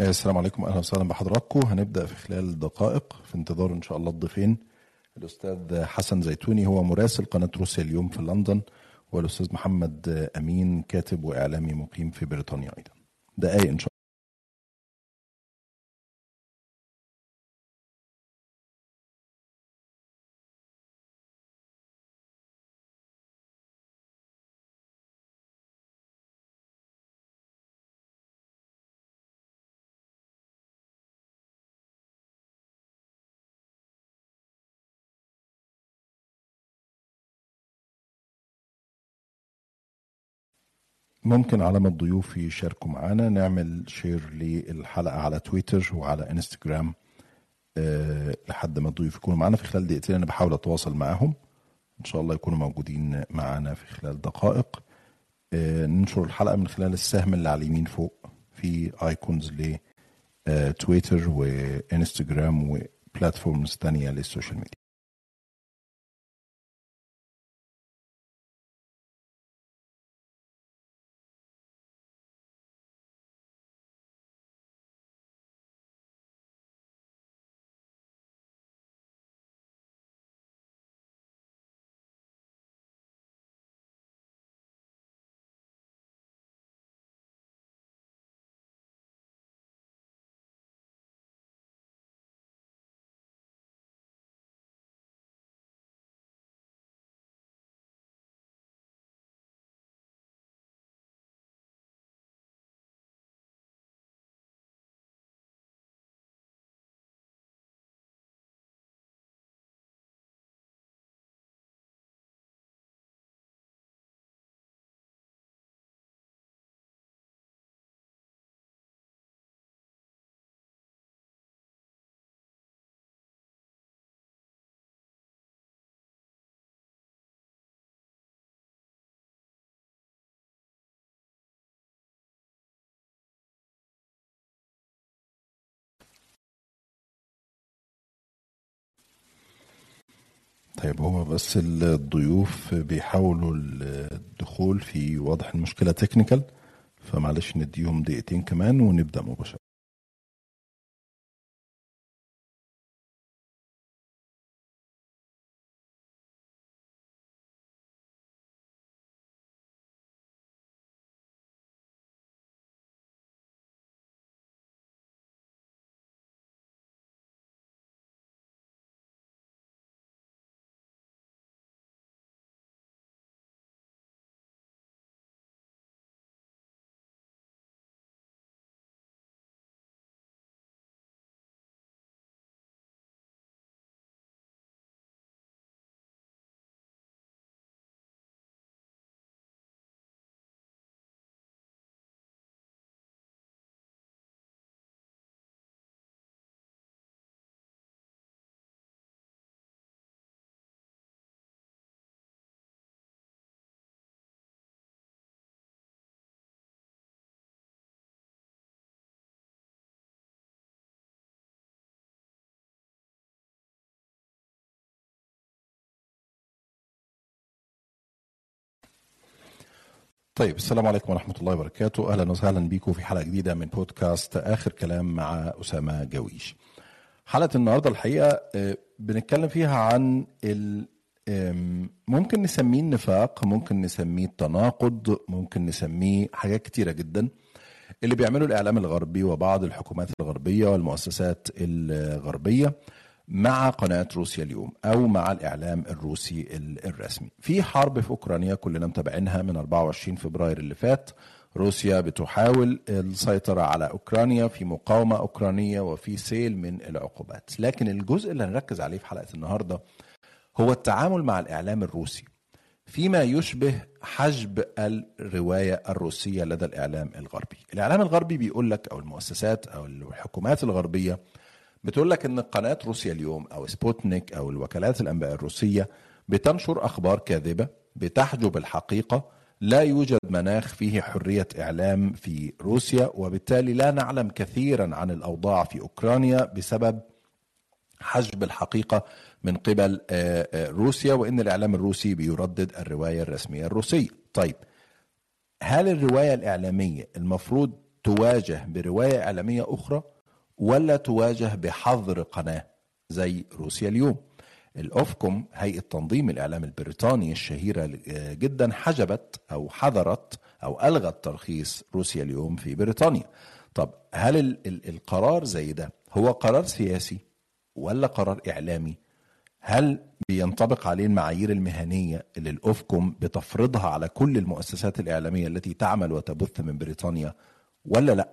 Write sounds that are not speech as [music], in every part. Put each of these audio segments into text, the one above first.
السلام عليكم. أهلا وسهلا بحضراتكم. هنبدأ في خلال دقائق في انتظار إن شاء الله الضيفين. الأستاذ حسن زيتوني هو مراسل قناة روسيا اليوم في لندن والأستاذ محمد أمين كاتب وإعلامي مقيم في بريطانيا أيضا. دقائق إن شاء ممكن على ما الضيوف يشاركوا معانا. نعمل share للحلقة على تويتر وعلى انستجرام أه لحد ما الضيوف يكونوا معانا. في خلال دقيقتين أنا بحاول أتواصل معاهم. إن شاء الله يكونوا موجودين معانا في خلال دقائق. أه ننشر الحلقة من خلال السهم اللي على اليمين فوق في icons ل أه تويتر وانستجرام و platforms تانية لل social media طيب هو بس الضيوف بيحاولوا الدخول في واضح المشكلة تكنيكال فمعلش نديهم دقيقتين كمان ونبدأ مباشرة. طيب السلام عليكم ورحمة الله وبركاته. أهلا وسهلا بكم في حلقة جديدة من بودكاست آخر كلام مع أسامة جويش. حلقة النهاردة الحقيقة بنتكلم فيها عن ممكن نسميه النفاق ممكن نسميه التناقض ممكن نسميه حاجات كتيرة جدا. اللي بيعمله الإعلام الغربي وبعض الحكومات الغربية والمؤسسات الغربية. مع قناة روسيا اليوم أو مع الإعلام الروسي الرسمي. في حرب في أوكرانيا كلنا متابعينها من 24 فبراير اللي فات. روسيا بتحاول السيطرة على أوكرانيا في مقاومة أوكرانية وفي سيل من العقوبات. لكن الجزء اللي هنركز عليه في حلقة النهاردة هو التعامل مع الإعلام الروسي فيما يشبه حجب الرواية الروسية لدى الإعلام الغربي. الإعلام الغربي بيقول لك أو المؤسسات أو الحكومات الغربية بتقول لك إن قناة روسيا اليوم أو سبوتنيك أو الوكالات الأنباء الروسية بتنشر أخبار كاذبة بتحجب الحقيقة لا يوجد مناخ فيه حرية إعلام في روسيا وبالتالي لا نعلم كثيرا عن الأوضاع في أوكرانيا بسبب حجب الحقيقة من قبل روسيا وإن الإعلام الروسي بيردد الرواية الرسمية الروسية. طيب هل الرواية الإعلامية المفروض تواجه برواية إعلامية أخرى ولا تواجه بحظر قناة زي روسيا اليوم. الأوفكوم هيئة تنظيم الإعلام البريطاني الشهيرة جدا حجبت أو حظرت أو ألغت ترخيص روسيا اليوم في بريطانيا. طب هل ال ال القرار زي ده هو قرار سياسي ولا قرار إعلامي؟ هل بينطبق عليه المعايير المهنية اللي الأوفكوم بتفرضها على كل المؤسسات الإعلامية التي تعمل وتبث من بريطانيا ولا لأ؟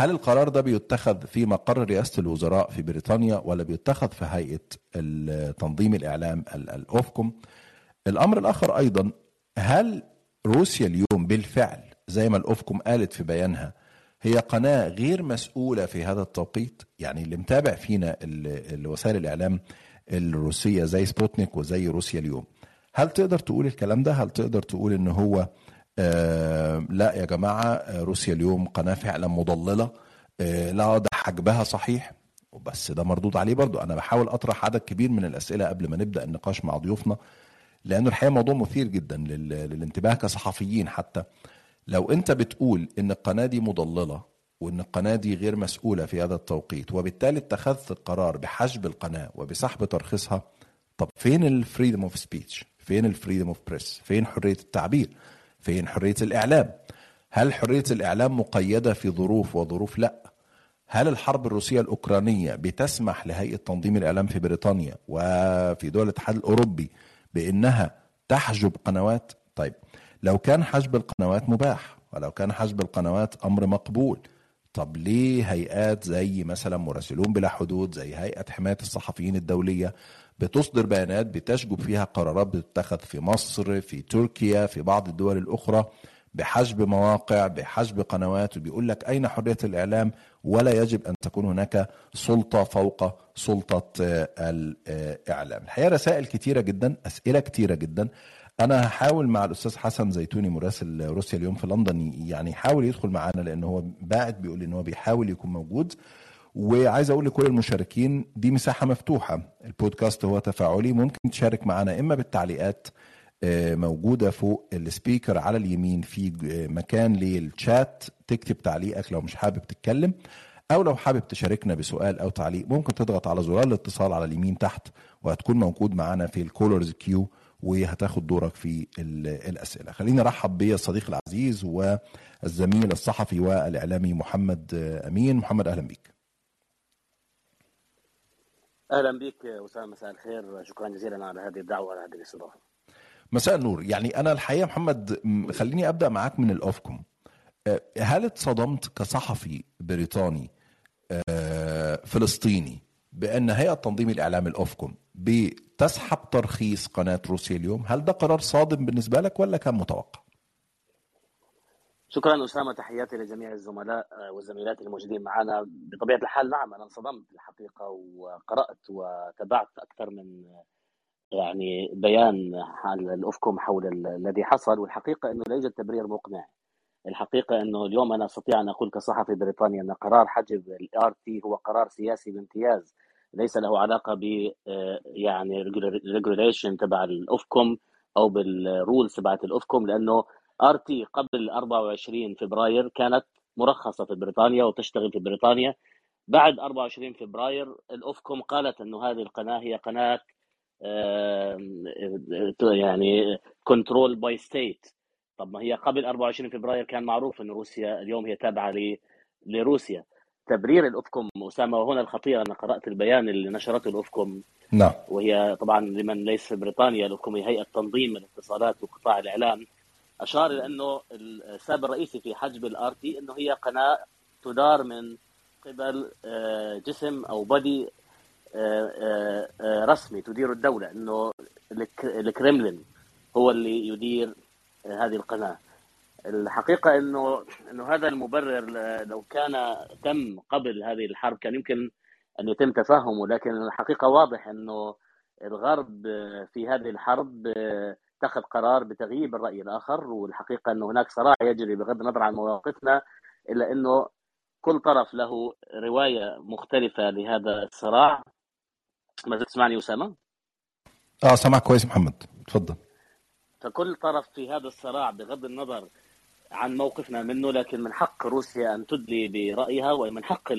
هل القرار ده بيتخذ في مقر رئاسة الوزراء في بريطانيا ولا بيتخذ في هيئة تنظيم الإعلام ال Ofcom الأمر الآخر أيضا هل روسيا اليوم بالفعل زي ما ال Ofcom قالت في بيانها هي قناة غير مسؤولة في هذا التوقيت؟ يعني اللي متابع فينا وسائل الإعلام الروسية زي سبوتنيك وزي روسيا اليوم هل تقدر تقول الكلام ده؟ هل تقدر تقول إن هو لا يا جماعة روسيا اليوم قناة فعلا مضللة. آه لا ده حجبها صحيح وبس ده مردود عليه برضو. أنا بحاول أطرح عدد كبير من الأسئلة قبل ما نبدأ النقاش مع ضيوفنا لأنه الحقيقة موضوع مثير جدا للانتباه كصحفيين حتى. لو أنت بتقول إن القناة دي مضللة وإن القناة دي غير مسؤولة في هذا التوقيت وبالتالي اتخذت القرار بحجب القناة وبسحب ترخيصها طب فين ال freedom of speech فين ال freedom of press فين حرية التعبير؟ فين حرية الإعلام. هل حرية الإعلام مقيدة في ظروف وظروف؟ لا. هل الحرب الروسية الأوكرانية بتسمح لهيئة تنظيم الإعلام في بريطانيا وفي دول الاتحاد الأوروبي بأنها تحجب قنوات؟ طيب لو كان حجب القنوات مباح ولو كان حجب القنوات أمر مقبول طب ليه هيئات زي مثلا مراسلون بلا حدود زي هيئة حماية الصحفيين الدولية بتصدر بيانات بتشجب فيها قرارات بتتخذ في مصر في تركيا في بعض الدول الأخرى بحجب مواقع بحجب قنوات وبيقول لك أين حرية الإعلام؟ ولا يجب أن تكون هناك سلطة فوق سلطة الإعلام. الحقيقة رسائل كتيرة جدا أسئلة كتيرة جدا. أنا هحاول مع الأستاذ حسن زيتوني مراسل روسيا اليوم في لندن يعني يحاول يدخل معانا لأن هو باعت بيقول إن هو بيحاول يكون موجود. وعايز أقول لكل المشاركين دي مساحة مفتوحة. البودكاست هو تفاعلي ممكن تشارك معنا إما بالتعليقات موجودة فوق ال speaker على اليمين في مكان للشات تكتب تعليقك لو مش حابب تتكلم أو لو حابب تشاركنا بسؤال أو تعليق ممكن تضغط على زرار الاتصال على اليمين تحت وهتكون موجود معانا في ال callers queue وهتاخد دورك في الأسئلة. خليني أرحب بالصديق العزيز والزميل الصحفي والإعلامي محمد أمين. محمد أهلا بيك. أهلا بك أسامة مساء الخير. شكرا جزيلا على هذه الدعوة وعلى هذه الاستضافة. مساء النور. يعني أنا الحقيقة محمد خليني أبدأ معاك من الأوفكم. هل اتصدمت كصحفي بريطاني فلسطيني بأن هيئة تنظيم الإعلام الأوفكم بتسحب ترخيص قناة روسيا اليوم؟ هل ده قرار صادم بالنسبة لك ولا كان متوقع؟ شكرا أسامة تحياتي لجميع الزملاء والزميلات الموجودين معنا بطبيعة الحال نعم أنا انصدمت الحقيقة وقرأت وتابعت أكثر من يعني بيان حال ال Ofcom حول الذي حصل. والحقيقة إنه لا يوجد تبرير مقنع. الحقيقة إنه اليوم أنا أستطيع أن أقول كصحفي بريطاني أن قرار حجب ال RT هو قرار سياسي بامتياز. ليس له علاقة ب يعني regulation تبع ال Ofcom أو بال rules تبعت ال Ofcom لأنه RT قبل 24 فبراير كانت مرخصة في بريطانيا وتشتغل في بريطانيا. بعد 24 فبراير ال Ofcom قالت إنه هذه القناة هي قناة يعني control by state طب ما هي قبل 24 فبراير كان معروف ان روسيا اليوم هي تابعة لروسيا. تبرير ال Ofcom أسامة وهنا الخطيرة أنا قرأت البيان اللي نشرته ال Ofcom. نعم. وهي طبعا لمن ليس في بريطانيا ال Ofcom هي هيئة تنظيم الاتصالات وقطاع الإعلام. أشار إلى أنه السبب الرئيسي في حجب ال RT إنه هي قناة تدار من قبل جسم أو بدي رسمي تدير الدولة إنه الكرملين هو اللي يدير هذه القناة. الحقيقة إنه إنه هذا المبرر لو كان تم قبل هذه الحرب كان يمكن أن يتم تفهمه لكن الحقيقة واضح إنه الغرب في هذه الحرب اتخذ قرار بتغييب الرأي الآخر والحقيقة إنه هناك صراع يجري بغض النظر عن مواقفنا إلا إنه كل طرف له رواية مختلفة لهذا الصراع. ما زلت تسمعني أسامة؟ آه سامعك كويس محمد. تفضل. فكل طرف في هذا الصراع بغض النظر عن موقفنا منه لكن من حق روسيا أن تدلي برأيها ومن حق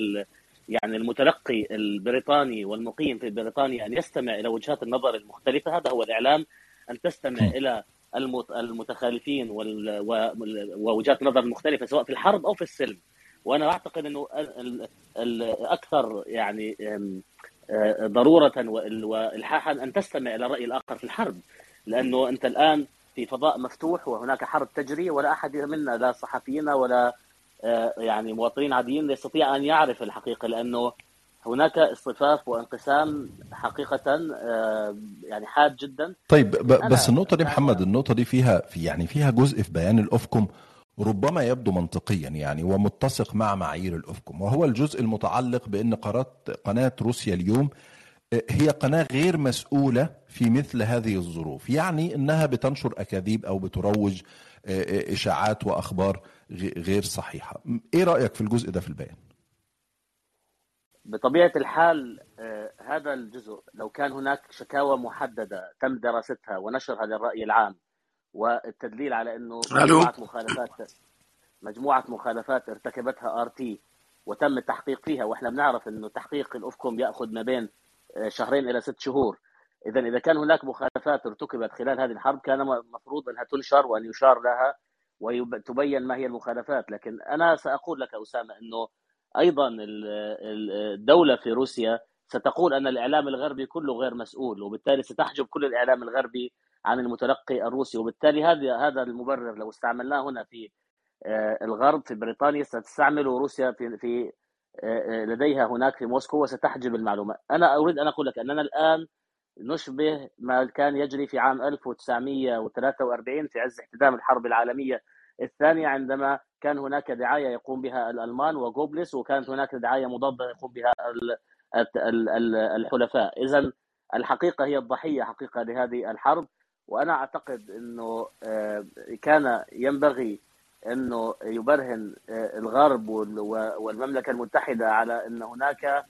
يعني المتلقي البريطاني والمقيم في بريطانيا أن يستمع إلى وجهات النظر المختلفة هذا هو الإعلام. أن تستمع إلى المتخالفين ووجهات النظر المختلفه سواء في الحرب أو في السلم. وأنا أعتقد إنه الأكثر يعني ضرورة والحاحا أن تستمع إلى الرأي الآخر في الحرب. لأنه أنت الآن في فضاء مفتوح وهناك حرب تجري ولا أحد منا لا صحفيين ولا يعني مواطنين عاديين يستطيع أن يعرف الحقيقة. لأنه هناك اصطفاف وانقسام حقيقة آه، يعني حاد جدا. طيب بس النقطة دي محمد النقطة دي فيها في يعني فيها جزء في بيان ال Ofcom ربما يبدو منطقيا يعني ومتسق مع معايير ال Ofcom وهو الجزء المتعلق بأن قناة روسيا اليوم هي قناة غير مسؤولة في مثل هذه الظروف يعني إنها بتنشر أكاذيب أو بتروج آه، آه، إشاعات وأخبار غير صحيحة. إيه رأيك في الجزء ده في البيان؟ بطبيعة الحال آه، هذا الجزء لو كان هناك شكاوى محددة تم دراستها ونشرها للرأي العام والتدليل على إنه مجموعة مخالفات مجموعة مخالفات ارتكبتها RT وتم التحقيق فيها وإحنا بنعرف إنه تحقيق ال Ofcom يأخذ ما بين شهرين إلى ست شهور. اذا إذا كان هناك مخالفات ارتكبت خلال هذه الحرب كان المفروض أنها تنشر وأن يشار لها وتبين ما هي المخالفات. لكن أنا سأقول لك أسامة إنه أيضا الدولة في روسيا ستقول أن الإعلام الغربي كله غير مسؤول وبالتالي ستحجب كل الإعلام الغربي عن المتلقي الروسي. وبالتالي هذا هذا المبرر لو استعملناه هنا في آه، الغرب في بريطانيا ستستعمله روسيا في في آه، آه، لديها هناك في موسكو وستحجب المعلومات أنا أريد أن أقول لك أننا الآن نشبه ما كان يجري في عام 1943 في عز احتدام الحرب العالمية الثانية عندما كان هناك دعاية يقوم بها الألمان وجوبلس وكانت هناك دعاية مضادة يقوم بها الحلفاء. إذا الحقيقة هي الضحية حقيقة لهذه الحرب وأنا أعتقد أنه آه، كان ينبغي إنه يبرهن آه، الغرب والمملكة المتحدة على إن هناك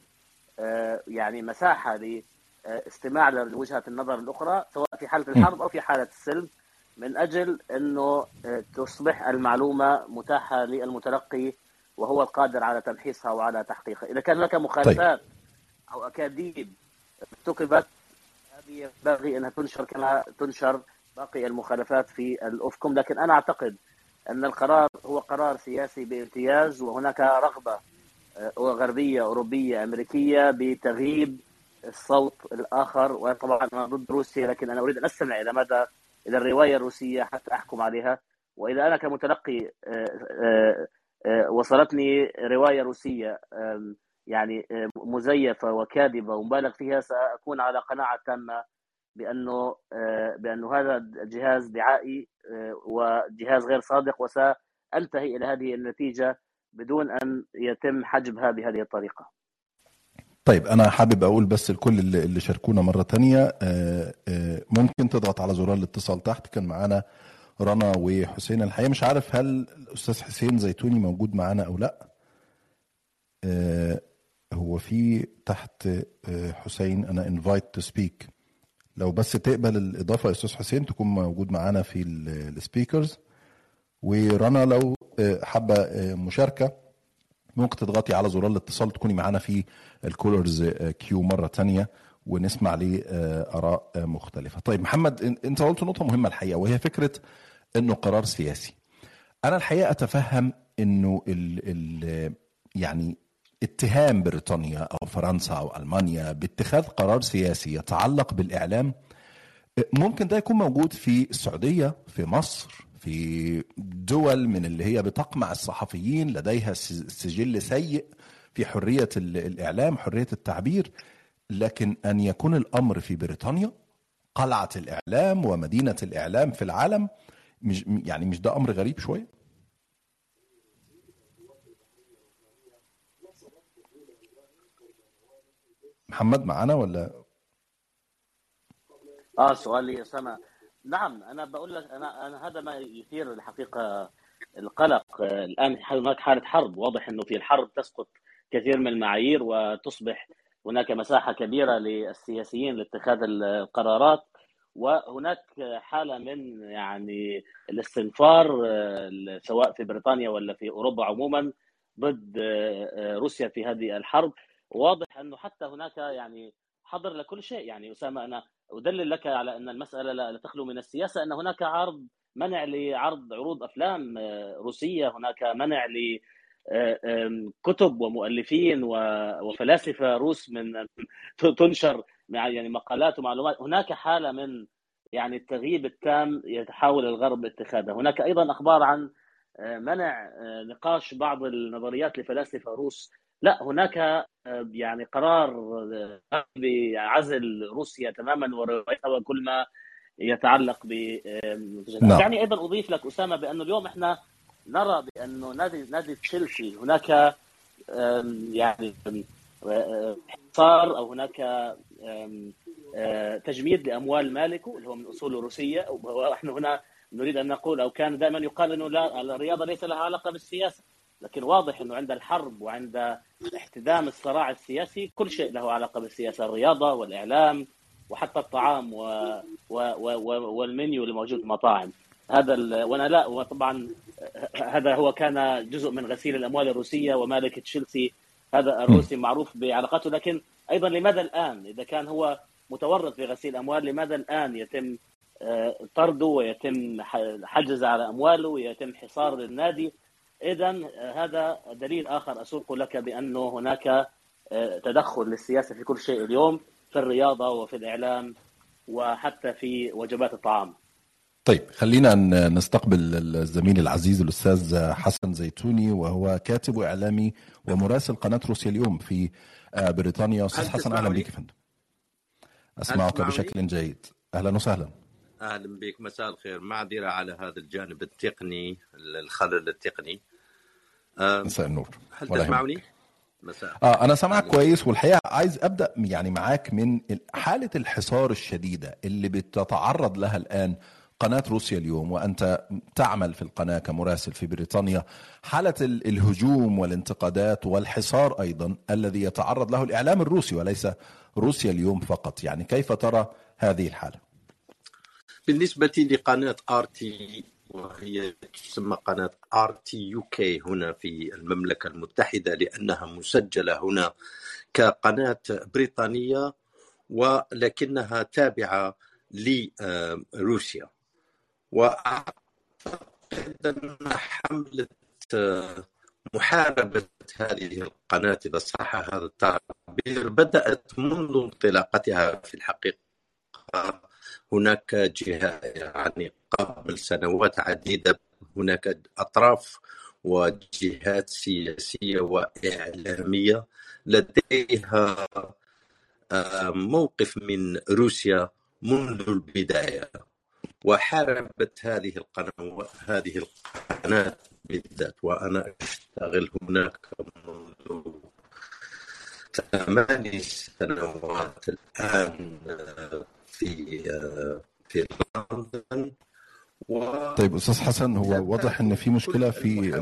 آه، يعني مساحة لاستماع لوجهة النظر الأخرى سواء في حالة الحرب أو في حالة السلم. من أجل أنه آه، تصبح المعلومة متاحة للمتلقي وهو القادر على تمحيصها وعلى تحقيقها، إذا كان هناك مخالفات طيب. أو أكاذيب ارتكبت هذه ينبغي أنها تنشر كما تنشر باقي المخالفات في الافكم، لكن أنا أعتقد أن القرار هو قرار سياسي بامتياز وهناك رغبة آه، غربية أوروبية أمريكية بتغييب الصوت الآخر. وطبعا أنا ضد روسيا لكن أنا أريد أن أستمع إلى مدى إلى الرواية الروسية حتى أحكم عليها وإذا أنا كمتلقي آه، آه، وصلتني رواية روسية يعني مزيفة وكاذبة ومبالغ فيها سأكون على قناعة تامة بأنه آه، بأنه هذا جهاز دعائي آه، وجهاز غير صادق وسأنتهي إلى هذه النتيجة بدون أن يتم حجبها بهذه الطريقة. طيب أنا حابب أقول بس الكل اللي, شاركونا مرة تانية آه، ممكن تضغط على زرار الاتصال تحت. كان معانا رنا وحسين. الحقيقة مش عارف هل الأستاذ حسين زيتوني موجود معانا أو لأ. هو في تحت حسين. أنا invite to speak لو بس تقبل الإضافة يا أستاذ حسين تكون موجود معانا في ال speakers ورنا لو آه، حابة آه، مشاركة. ممكن تضغطي على زرار الاتصال تكوني معانا في ال callers queue آه، مرة تانية ونسمع ليه آراء مختلفة. طيب محمد أنت قلت نقطة مهمة الحقيقة وهي فكرة إنه قرار سياسي. أنا الحقيقة أتفهم إنه ال ال يعني اتهام بريطانيا أو فرنسا أو ألمانيا باتخاذ قرار سياسي يتعلق بالإعلام ممكن ده يكون موجود في السعودية في مصر في دول من اللي هي بتقمع الصحفيين لديها سجل سيء في حرية الإعلام حرية التعبير. لكن أن يكون الأمر في بريطانيا قلعة الإعلام ومدينة الإعلام في العالم مش يعني مش ده أمر غريب شوية؟ محمد معانا ولا؟ آه سؤالي اسامه نعم أنا بقول لك أنا أنا هذا ما يثير الحقيقة القلق. الآن هناك حالة حرب واضح إنه في الحرب تسقط كثير من المعايير وتصبح هناك مساحة كبيرة للسياسيين لاتخاذ القرارات. وهناك حالة من يعني الاستنفار سواء في بريطانيا ولا في أوروبا عموما ضد روسيا في هذه الحرب. واضح إنه حتى هناك يعني حظر لكل شيء. يعني أسامة أنا أدلل لك على أن المسألة لا تخلو من السياسة أن هناك عرض منع لعرض عروض أفلام روسية. هناك منع ل كتب ومؤلفين وفلاسفة روس من تنشر يعني مقالات ومعلومات. هناك حالة من يعني التغييب التام يتحاول الغرب اتخاذه هناك أيضا أخبار عن منع نقاش بعض النظريات لفلاسفة روس لا هناك يعني قرار بعزل روسيا تماما وروايتها وكل ما يتعلق ب نعم. يعني أيضا أضيف لك أسامة بأنه اليوم إحنا نرى بأنه نادي نادي تشيلسي هناك يعني حصار أو هناك تجميد لأموال مالكه اللي هو من أصول روسية ونحن هنا نريد أن نقول أو كان دائما يقال أنه لا الرياضة ليس لها علاقة بالسياسة لكن واضح إنه عند الحرب وعند احتدام الصراع السياسي كل شيء له علاقة بالسياسة الرياضة والإعلام وحتى الطعام و... و... و... والمنيو اللي موجود في المطاعم. هذا ال... وأنا لا وطبعا هذا هو كان جزء من غسيل الأموال الروسية ومالك تشيلسي. هذا الروسي معروف بعلاقاته لكن أيضا لماذا الآن؟ إذا كان هو متورط في غسيل اموال لماذا الآن يتم طرده ويتم حجز على أمواله ويتم حصار النادي اذا هذا دليل آخر أسوق لك بأنه هناك تدخل للسياسة في كل شيء اليوم في الرياضة وفي الإعلام وحتى في وجبات الطعام. طيب خلينا نستقبل الزميل العزيز الأستاذ حسن زيتوني وهو كاتب واعلامي ومراسل قناة روسيا اليوم في بريطانيا أستاذ حسن أهلا بك يا فندم. أسمعك بشكل جيد أهلا وسهلا. أهلا بك مساء الخير. معذره على هذا الجانب التقني الخلل التقني. مساء النور. هل تسمعني؟ مساء. آه أنا سامعك كويس والحقيقة عايز أبدأ يعني معاك من حالة الحصار الشديدة اللي بتتعرض لها الآن قناة روسيا اليوم وأنت تعمل في القناة كمراسل في بريطانيا حالة الهجوم والانتقادات والحصار أيضا الذي يتعرض له الإعلام الروسي وليس روسيا اليوم فقط. يعني كيف ترى هذه الحالة؟ بالنسبة لقناة RT وهي تسمى قناة RT UK هنا في المملكة المتحدة لأنها مسجلة هنا كقناة بريطانية ولكنها تابعة لروسيا. وأعتقد أن حملة محاربة هذه القناة إذا صح هذا التعبير بدأت منذ انطلاقتها في الحقيقة. هناك جهة يعني قبل سنوات عديدة هناك أطراف وجهات سياسية وإعلامية لديها موقف من روسيا منذ البداية وحاربت هذه القنوات هذه القناة بالذات وأنا أشتغل هناك منذ ثماني سنوات الآن في في لندن. و... طيب أستاذ حسن هو واضح إن في مشكلة في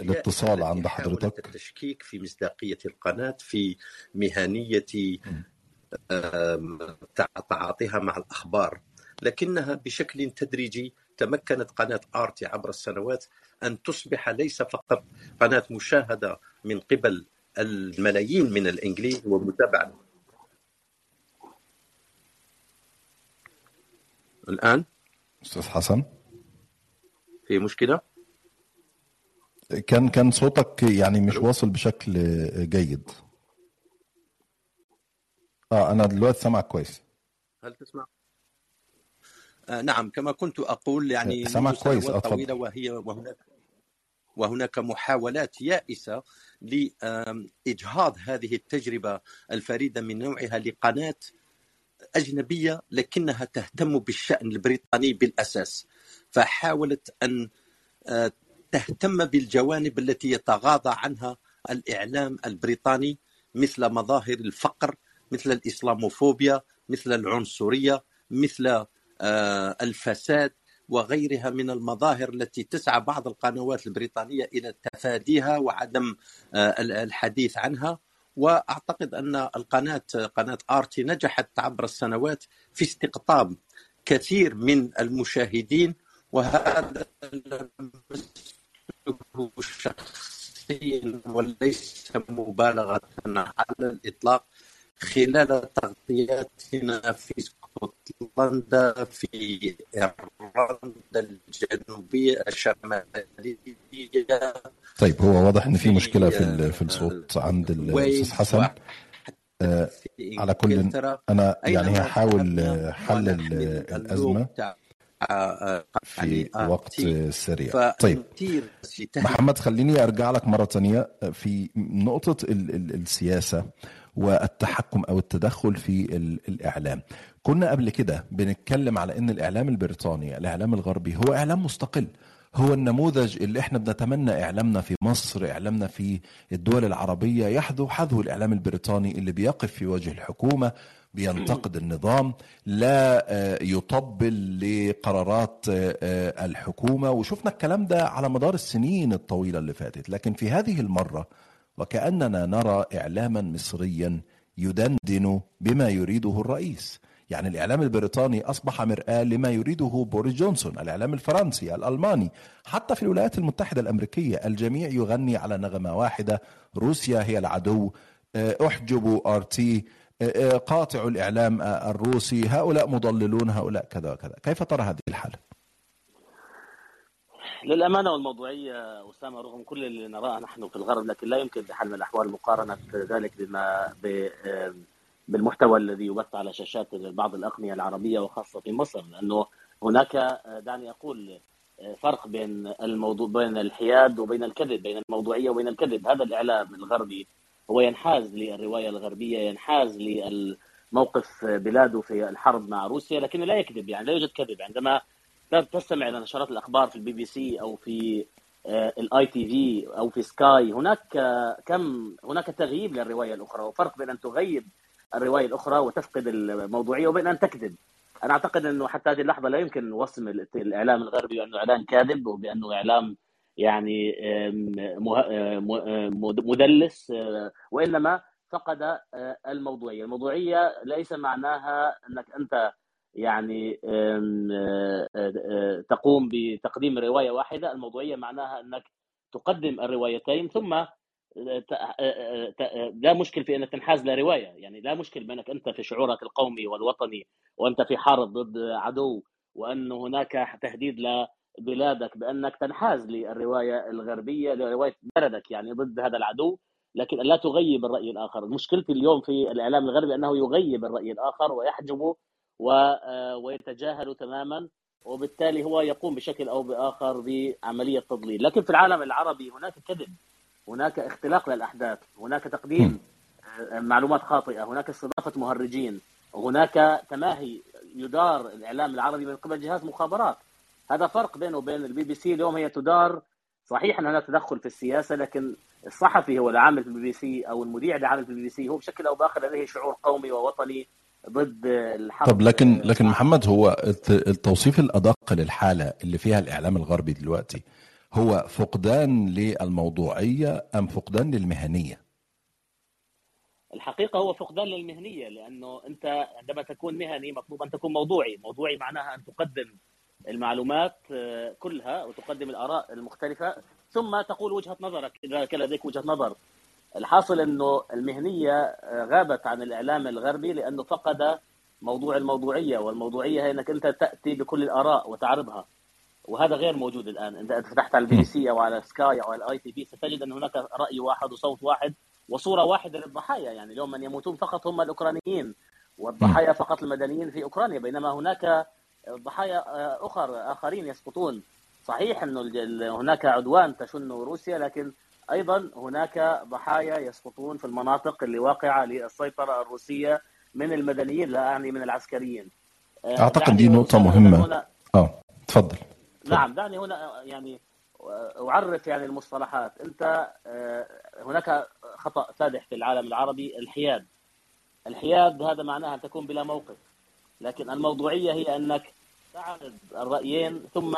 الاتصال عند حضرتك؟ التشكيك في مصداقية القناة في مهنية تعاطيها مع الأخبار. لكنها بشكل تدريجي تمكنت قناة آرتي عبر السنوات أن تصبح ليس فقط قناة مشاهدة من قبل الملايين من الإنجليز ومتابعة الآن؟ أستاذ حسن. في مشكلة؟ كان كان صوتك يعني مش واصل بشكل جيد. آه أنا دلوقتي سامعك كويس. هل تسمع؟ آه نعم كما كنت أقول يعني سامعك كويس طويلة وهي وهناك وهناك محاولات يائسة لاجهاض هذه التجربة الفريدة من نوعها لقناة أجنبية لكنها تهتم بالشأن البريطاني بالأساس فحاولت أن تهتم بالجوانب التي يتغاضى عنها الإعلام البريطاني مثل مظاهر الفقر مثل الإسلاموفوبيا مثل العنصرية مثل الفساد وغيرها من المظاهر التي تسعى بعض القنوات البريطانية إلى تفاديها وعدم الحديث عنها. وأعتقد أن القناة قناة آرتي نجحت عبر السنوات في استقطاب كثير من المشاهدين وهذا شخصيا وليس مبالغة على الإطلاق خلال تغطياتنا في اسكتلندا في إيرلندا الجنوبية الشمالية. طيب هو واضح إن في مشكلة في في الصوت عند الاستاذ حسن. آه على كل أنا يعني هحاول حل الأزمة في وقت سريع. طيب محمد خليني أرجع لك مرة ثانية في نقطة السياسة والتحكم أو التدخل في الإعلام. كنا قبل كده بنتكلم على إن الإعلام البريطاني الإعلام الغربي هو إعلام مستقل. هو النموذج اللي إحنا بنتمنى إعلامنا في مصر إعلامنا في الدول العربية. يحذو حذو الإعلام البريطاني اللي بيقف في وجه الحكومة بينتقد النظام لا يطبل لقرارات الحكومة. وشفنا الكلام ده على مدار السنين الطويلة اللي فاتت. لكن في هذه المرة وكأننا نرى إعلاما مصريا يدندن بما يريده الرئيس. يعني الإعلام البريطاني أصبح مرآة لما يريده بوريس جونسون الإعلام الفرنسي الألماني. حتى في الولايات المتحدة الأمريكية الجميع يغني على نغمة واحدة روسيا هي العدو احجبوا أرتي قاطعوا الإعلام الروسي هؤلاء مضللون هؤلاء كذا وكذا. كيف ترى هذه الحالة؟ للأمانة والموضوعية أسامة رغم كل اللي نراه نحن في الغرب لكن لا يمكن بحال من الأحوال مقارنة ذلك بما بالمحتوى الذي يبث على شاشات بعض الأقنية العربية وخاصة في مصر لأنه هناك دعني أقول فرق بين الموضوع بين الحياد وبين الكذب بين الموضوعية وبين الكذب. هذا الإعلام الغربي هو ينحاز للرواية الغربية ينحاز للموقف بلاده في الحرب مع روسيا لكنه لا يكذب يعني لا يوجد كذب. عندما تستمع إلى نشرات الأخبار في البي بي سي أو في ال ITV أو في سكاي هناك كم هناك تغييب للرواية الأخرى وفرق بين أن تغيب الرواية الأخرى وتفقد الموضوعية وبين أن تكذب. أنا أعتقد إنه حتى هذه اللحظة لا يمكن وصم الإعلام الغربي بأنه اعلام كاذب وبأنه إعلام يعني مدلس وإنما فقد الموضوعية، الموضوعية ليس معناها أنك أنت يعني تقوم بتقديم رواية واحدة، الموضوعية معناها أنك تقدم الروايتين ثم لا مشكل في إنك تنحاز لروايه، يعني لا مشكل بأنك أنت في شعورك القومي والوطني وأنت في حرب ضد عدو وأن هناك تهديد لبلادك بأنك تنحاز للرواية الغربية لرواية بلدك يعني ضد هذا العدو. لكن لا تغيب الرأي الآخر، مشكلتي اليوم في الإعلام الغربي أنه يغيب الرأي الآخر ويحجبه ويتجاهل تماما وبالتالي هو يقوم بشكل أو بآخر بعملية تضليل، لكن في العالم العربي هناك كذب، هناك اختلاق للاحداث، هناك تقديم معلومات خاطئة، هناك استضافة مهرجين، هناك تماهي يدار الإعلام العربي من قبل جهاز مخابرات. هذا فرق بينه وبين البي بي سي اليوم هي تدار صحيح ان هناك تدخل في السياسة لكن الصحفي هو العامل في البي بي سي أو المذيع العامل في البي بي سي هو بشكل أو بآخر لديه شعور قومي ووطني ضد الحرب طب لكن لكن محمد هو التوصيف الأدق للحالة اللي فيها الإعلام الغربي دلوقتي هو فقدان للموضوعية أم فقدان للمهنية؟ الحقيقة هو فقدان للمهنية لأنه أنت عندما تكون مهني مطلوب أن تكون موضوعي، موضوعي معناها أن تقدم المعلومات كلها وتقدم الآراء المختلفة ثم تقول وجهة نظرك إذا كان لديك وجهة نظر. الحاصل أنه المهنية غابت عن الإعلام الغربي لأنه فقد موضوع الموضوعية والموضوعية هي أنك أنت تأتي بكل الآراء وتعرضها. وهذا غير موجود الآن، أنت فتحت على البي بي سي أو على سكاي أو على ال ITV ستجد أن هناك رأي واحد وصوت واحد وصورة واحدة للضحايا، يعني اليوم من يموتون فقط هم الأوكرانيين والضحايا فقط المدنيين في أوكرانيا بينما هناك ضحايا أخر آخرين يسقطون. صحيح انه هناك عدوان تشن روسيا لكن أيضا هناك ضحايا يسقطون في المناطق اللي واقعة للسيطرة الروسية من المدنيين لا أعني من العسكريين. أعتقد دي نقطة مهمة. آه تفضل. نعم دعني هنا يعني أعرف يعني المصطلحات. أنت هناك خطأ فادح في العالم العربي الحياد. الحياد هذا معناها أن تكون بلا موقف. لكن الموضوعية هي أنك تعرض الرأيين ثم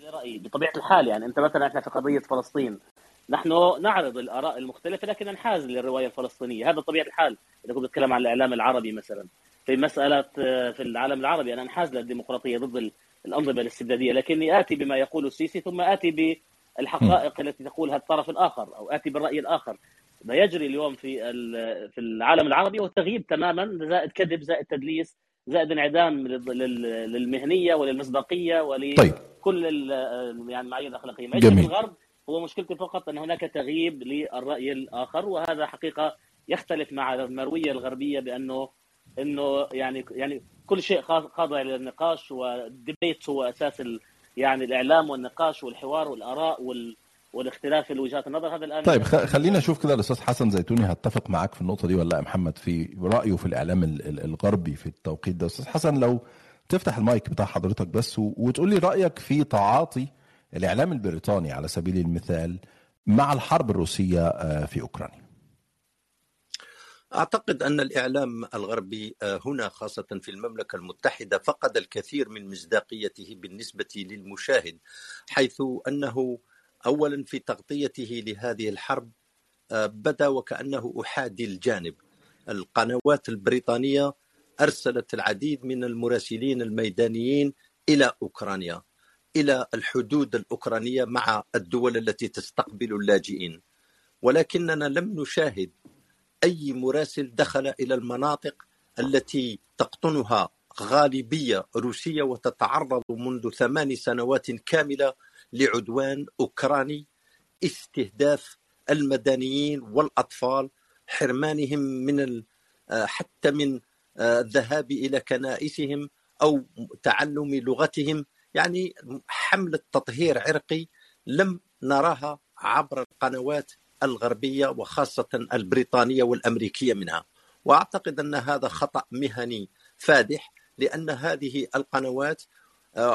لرأي بطبيعة الحال. يعني أنت مثلا إحنا في قضية فلسطين. نحن نعرض الآراء المختلفة لكن ننحاز للرواية الفلسطينية. هذا طبيعة الحال. إذا كنت تتكلم عن الإعلام العربي مثلا. في مسألة في العالم العربي أنا انحاز للديمقراطية ضد الأنظمة الاستبدادية لكني آتي بما يقول السيسي ثم آتي بالحقائق التي تقولها الطرف الآخر أو آتي بالرأي الآخر. ما يجري اليوم في في العالم العربي هو تغييب تماما زائد كذب زائد تدليس زائد انعدام للمهنية وللمصداقية ولكل طيب. يعني المعايير الأخلاقية. ما يجري في الغرب هو مشكلتي فقط أن هناك تغييب للرأي الآخر وهذا حقيقة يختلف مع المروية الغربية بأنه إنه يعني يعني كل شيء خاضع للنقاش والديبيت هو أساس يعني الإعلام والنقاش والحوار والآراء وال والاختلاف في وجهات النظر. هذا الآن طيب خلينا نشوف كده الأستاذ حسن زيتوني هتفق معاك في النقطة دي ولا لأ؟ يا محمد في رأيه في الإعلام الغربي في التوقيت ده. أستاذ حسن لو تفتح المايك بتاع حضرتك بس وتقول لي رأيك في تعاطي الإعلام البريطاني على سبيل المثال مع الحرب الروسية في أوكرانيا. أعتقد أن الإعلام الغربي هنا خاصة في المملكة المتحدة فقد الكثير من مصداقيته بالنسبة للمشاهد حيث أنه اولا في تغطيته لهذه الحرب بدا وكأنه أحادي الجانب. القنوات البريطانية أرسلت العديد من المراسلين الميدانيين إلى أوكرانيا إلى الحدود الأوكرانية مع الدول التي تستقبل اللاجئين. ولكننا لم نشاهد أي مراسل دخل إلى المناطق التي تقطنها غالبية روسية وتتعرض منذ ثمان سنوات كاملة لعدوان أوكراني استهداف المدنيين والأطفال حرمانهم من حتى من الذهاب إلى كنائسهم أو تعلم لغتهم. يعني حملة تطهير عرقي لم نراها عبر القنوات الغربية وخاصة البريطانية والأمريكية منها. وأعتقد أن هذا خطأ مهني فادح لأن هذه القنوات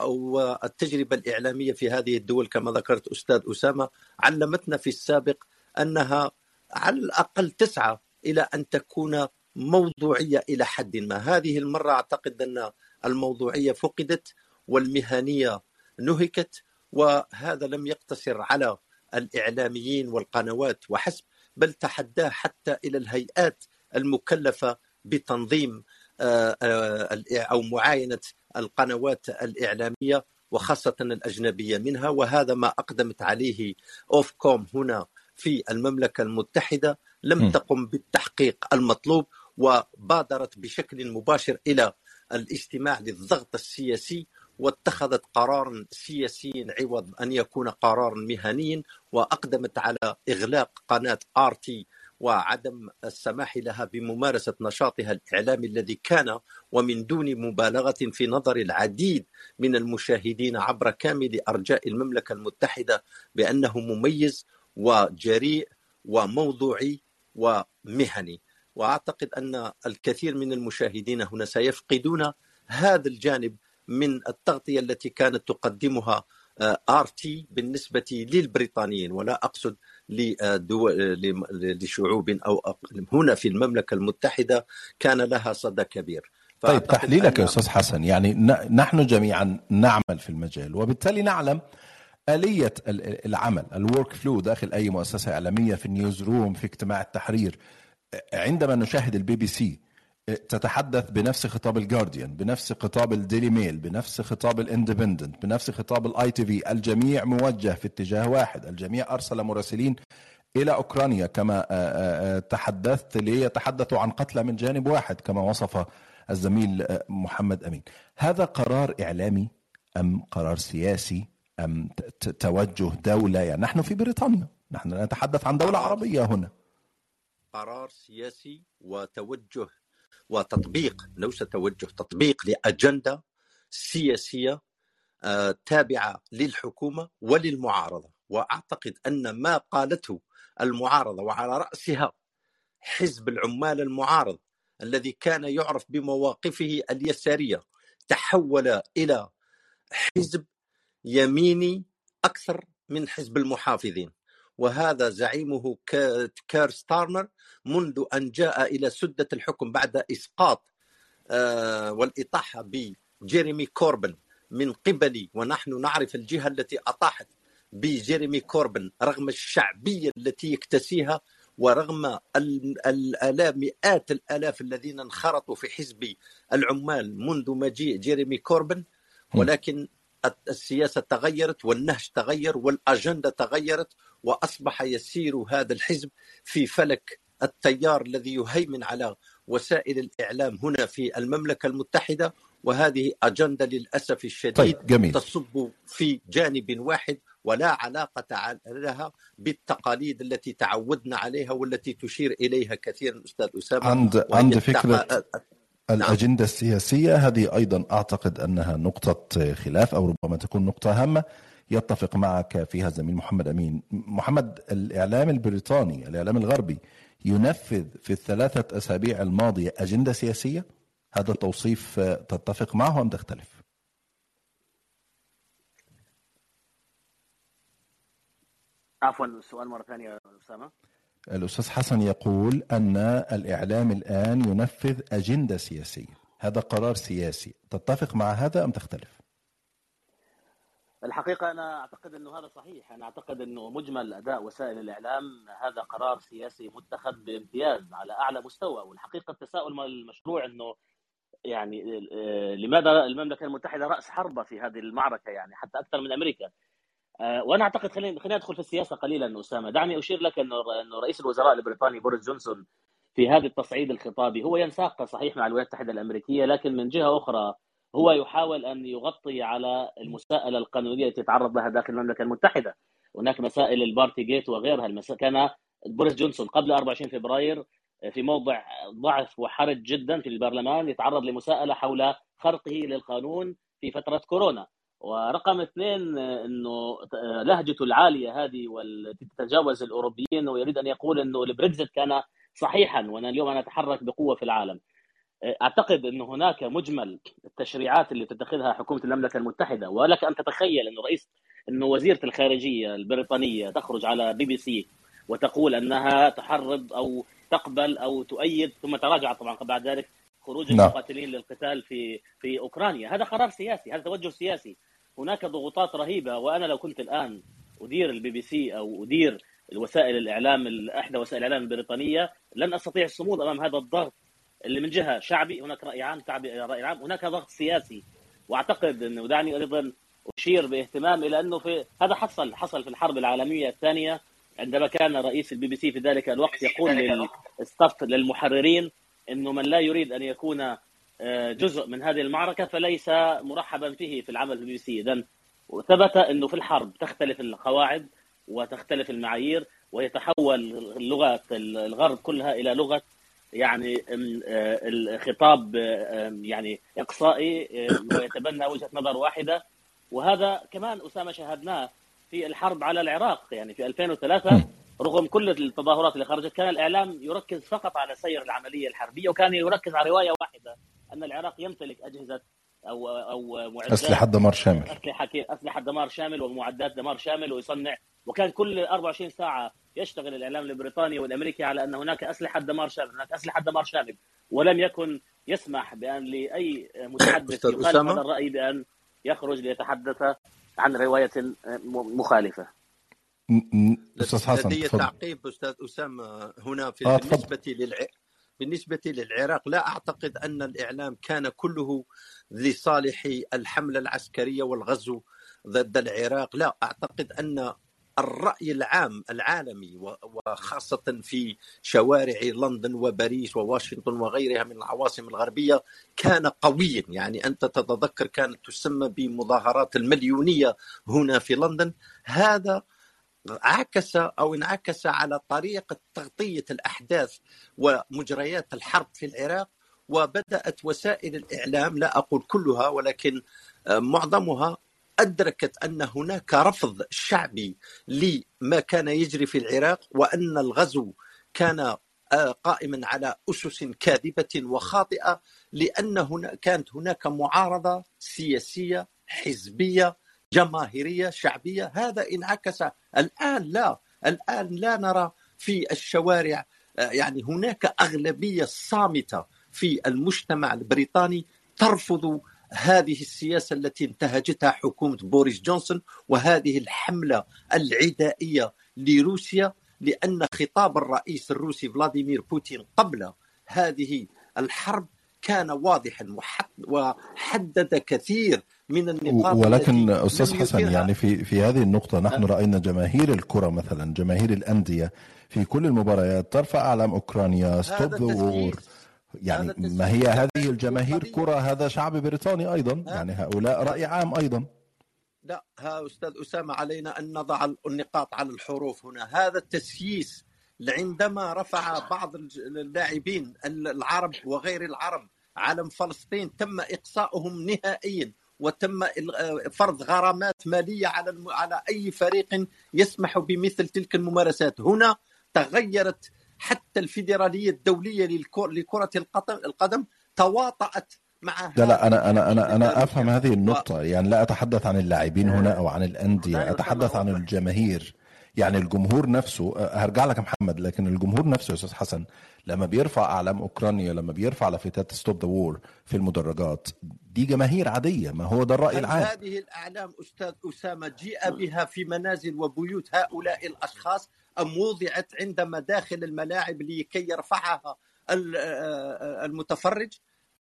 والتجربة الإعلامية في هذه الدول كما ذكرت أستاذ أسامة علمتنا في السابق أنها على الأقل تسعى إلى أن تكون موضوعية إلى حد ما، هذه المرة أعتقد أن الموضوعية فقدت والمهنية انتهكت وهذا لم يقتصر على الإعلاميين والقنوات وحسب بل تعداه حتى إلى الهيئات المكلفة بتنظيم أو معاينة القنوات الإعلامية وخاصة الأجنبية منها. وهذا ما أقدمت عليه Ofcom هنا في المملكة المتحدة لم تقم بالتحقيق المطلوب وبادرت بشكل مباشر إلى الانصياع للضغط السياسي واتخذت قرارا سياسيا عوض أن يكون قرارا مهنيا وأقدمت على إغلاق قناة RT وعدم السماح لها بممارسة نشاطها الإعلامي الذي كان ومن دون مبالغة في نظر العديد من المشاهدين عبر كامل أرجاء المملكة المتحدة بأنه مميز وجريء وموضوعي ومهني. وأعتقد أن الكثير من المشاهدين هنا سيفقدون هذا الجانب من التغطية التي كانت تقدمها RT بالنسبة للبريطانيين. ولا أقصد لشعوب أو هنا في المملكة المتحدة كان لها صدى كبير. طيب تحليلك يا أستاذ حسن. يعني نحن جميعا نعمل في المجال وبالتالي نعلم آلية العمل ال workflow داخل أي مؤسسة إعلامية في ال newsroom في اجتماع التحرير. عندما نشاهد البي بي سي تتحدث بنفس خطاب الجارديان بنفس خطاب الديلي ميل بنفس خطاب الاندبندنت بنفس خطاب ال ITV الجميع موجه في اتجاه واحد الجميع أرسل مراسلين إلى أوكرانيا كما تحدثت ليتحدثوا عن قتلى من جانب واحد كما وصف الزميل محمد أمين. هذا قرار إعلامي أم قرار سياسي أم توجه دولة؟ يعني نحن في بريطانيا. نحن نتحدث عن دولة عربية هنا. قرار سياسي وتوجه وتطبيق ليس توجه تطبيق لأجندة سياسية تابعة للحكومة وللمعارضة. وأعتقد أن ما قالته المعارضة وعلى رأسها حزب العمال المعارض الذي كان يعرف بمواقفه اليسارية تحول إلى حزب يميني أكثر من حزب المحافظين. وهذا زعيمه كير ستارمر منذ أن جاء إلى سدة الحكم بعد إسقاط والإطاحة بجيريمي كوربن من قبل ونحن نعرف الجهة التي أطاحت بجيريمي كوربن رغم الشعبية التي يكتسيها ورغم الآلاف مئات الآلاف الذين انخرطوا في حزب العمال منذ مجيء جيريمي كوربن ولكن السياسة تغيرت والنهج تغير والأجندة تغيرت وأصبح يسير هذا الحزب في فلك التيار الذي يهيمن على وسائل الإعلام هنا في المملكة المتحدة وهذه أجندة للأسف الشديد طيب جميل. تصب في جانب واحد ولا علاقة لها بالتقاليد التي تعودنا عليها والتي تشير إليها كثيرا أستاذ أسامة عند عند فكره الأجندة السياسية هذه أيضا أعتقد أنها نقطة خلاف أو ربما تكون نقطة هامة يتفق معك فيها الزميل محمد أمين. محمد الإعلام البريطاني الإعلام الغربي ينفذ في الثلاثة أسابيع الماضية أجندة سياسية؟ هذا التوصيف تتفق معه أم تختلف؟ عفوا السؤال مرة ثانية أسامة الأستاذ حسن يقول أن الإعلام الآن ينفذ أجندة سياسية. هذا قرار سياسي. تتفق مع هذا أم تختلف؟ الحقيقة أنا أعتقد أنه هذا صحيح. أنا أعتقد أنه مجمل أداء وسائل الإعلام هذا قرار سياسي متخذ بامتياز على أعلى مستوى. والحقيقة التساؤل المشروع أنه يعني لماذا المملكة المتحدة رأس حربة في هذه المعركة يعني؟ حتى أكثر من أمريكا. وأنا أعتقد خلينا خلينا ندخل في السياسة قليلا أسامة. دعني أشير لك إنه إنه رئيس الوزراء البريطاني بوريس جونسون في هذا التصعيد الخطابي هو ينساق صحيح مع الولايات المتحدة الأمريكية لكن من جهة أخرى هو يحاول أن يغطي على المساءلة القانونية التي يتعرض لها داخل المملكة المتحدة. هناك مسائل ال Partygate وغيرها. المسا... كان بوريس جونسون قبل 24 فبراير في موضع ضعف وحرج جدا في البرلمان يتعرض لمساءلة حول خرقه للقانون في فترة كورونا. ورقم اثنين إنه لهجته العالية هذه والتي تتجاوز الأوروبيين ويريد أن يقول إنه البريكزت كان صحيحا وأنا اليوم أنا أتحرك بقوة في العالم. أعتقد إنه هناك مجمل التشريعات اللي تتخذها حكومة المملكة المتحدة. ولك أن تتخيل إنه رئيس إنه وزيرة الخارجية البريطانية تخرج على بي بي سي وتقول أنها تحرض أو تقبل أو تؤيد ثم تراجعت طبعا بعد ذلك خروج المقاتلين للقتال في في أوكرانيا، هذا قرار سياسي، هذا توجه سياسي، هناك ضغوطات رهيبة وأنا لو كنت الآن أدير البي بي سي أو أدير الوسائل الإعلام إحدى وسائل الاعلام البريطانيه لن أستطيع الصمود أمام هذا الضغط اللي من جهة شعبي هناك رأي عام شعبي رأي عام هناك ضغط سياسي. وأعتقد انه دعني أيضا أشير باهتمام إلى أنه في هذا حصل حصل في الحرب العالمية الثانية عندما كان رئيس البي بي سي في ذلك الوقت يقول لل staff للمحررين إنه من لا يريد أن يكون جزء من هذه المعركة فليس مرحبا فيه في العمل في البي بي سي. اذا ثبت إنه في الحرب تختلف القواعد وتختلف المعايير ويتحول لغة الغرب كلها إلى لغة يعني الخطاب يعني إقصائي ويتبنى وجهة نظر واحدة. وهذا كمان أسامة شاهدناه في الحرب على العراق يعني في 2003 رغم كل التظاهرات اللي خرجت كان الإعلام يركز فقط على سير العملية الحربية وكان يركز على رواية واحدة. أن العراق يمتلك أجهزة أو أو معدات أسلحة دمار شامل. أسلحة أسلحة دمار شامل ومعدات دمار شامل ويصنع. وكان كل 24 ساعة يشتغل الإعلام البريطاني والأمريكي على أن هناك أسلحة دمار شامل، هناك أسلحة دمار شامل. ولم يكن يسمح بأن لأي متحدث يخالف هذا الرأي بأن يخرج ليتحدث عن رواية مخالفة. أستاذ حسن لدي تعقيب أستاذ أسامة هنا في آه بالنسبة للع... بالنسبة للعراق لا أعتقد أن الإعلام كان كله لصالح الحملة العسكرية والغزو ضد العراق. لا أعتقد أن الرأي العام العالمي وخاصه في شوارع لندن وباريس وواشنطن وغيرها من العواصم الغربية كان قويا. يعني أنت تتذكر كانت تسمى بمظاهرات المليونية هنا في لندن. هذا عكس أو انعكس على طريقة تغطية الأحداث ومجريات الحرب في العراق وبدأت وسائل الإعلام لا أقول كلها ولكن معظمها أدركت أن هناك رفض شعبي لما كان يجري في العراق وأن الغزو كان قائما على أسس كاذبة وخاطئة لأن هنا كانت هناك معارضة سياسية حزبية جماهيرية شعبية. هذا انعكس الآن لا الآن لا نرى في الشوارع يعني هناك أغلبية صامتة في المجتمع البريطاني ترفض هذه السياسة التي انتهجتها حكومة بوريس جونسون وهذه الحملة العدائية لروسيا لأن خطاب الرئيس الروسي فلاديمير بوتين قبل هذه الحرب كان واضحا وحدد كثير من النقاط ولكن أستاذ حسن يعني في في هذه النقطة نحن رأينا جماهير الكرة مثلا جماهير الأندية في كل المباريات ترفع أعلام أوكرانيا stop the war يعني ما هي هذه الجماهير كره هذا شعب بريطاني أيضا. يعني هؤلاء رأي عام أيضا. لا ها أستاذ أسامة علينا أن نضع النقاط على الحروف هنا. هذا التسييس عندما رفع بعض اللاعبين العرب وغير العرب علم فلسطين تم اقصاؤهم نهائيا وتم فرض غرامات مالية على على أي فريق يسمح بمثل تلك الممارسات. هنا تغيرت حتى الفيدرالية الدولية لكرة القدم تواطأت مع لا لا أنا أنا أنا أنا أفهم هذه النقطة. يعني لا أتحدث عن اللاعبين هنا أو عن الأندية أتحدث عن الجماهير. يعني الجمهور نفسه هرجع لك يا محمد لكن الجمهور نفسه يا أستاذ حسن لما بيرفع أعلام أوكرانيا لما بيرفع لافتات stop the war في المدرجات دي جماهير عادية ما هو ده الرأي العام. هذه الأعلام أستاذ أسامة جيء بها في منازل وبيوت هؤلاء الأشخاص أم وضعت عند مداخل الملاعب لكي يرفعها المتفرج؟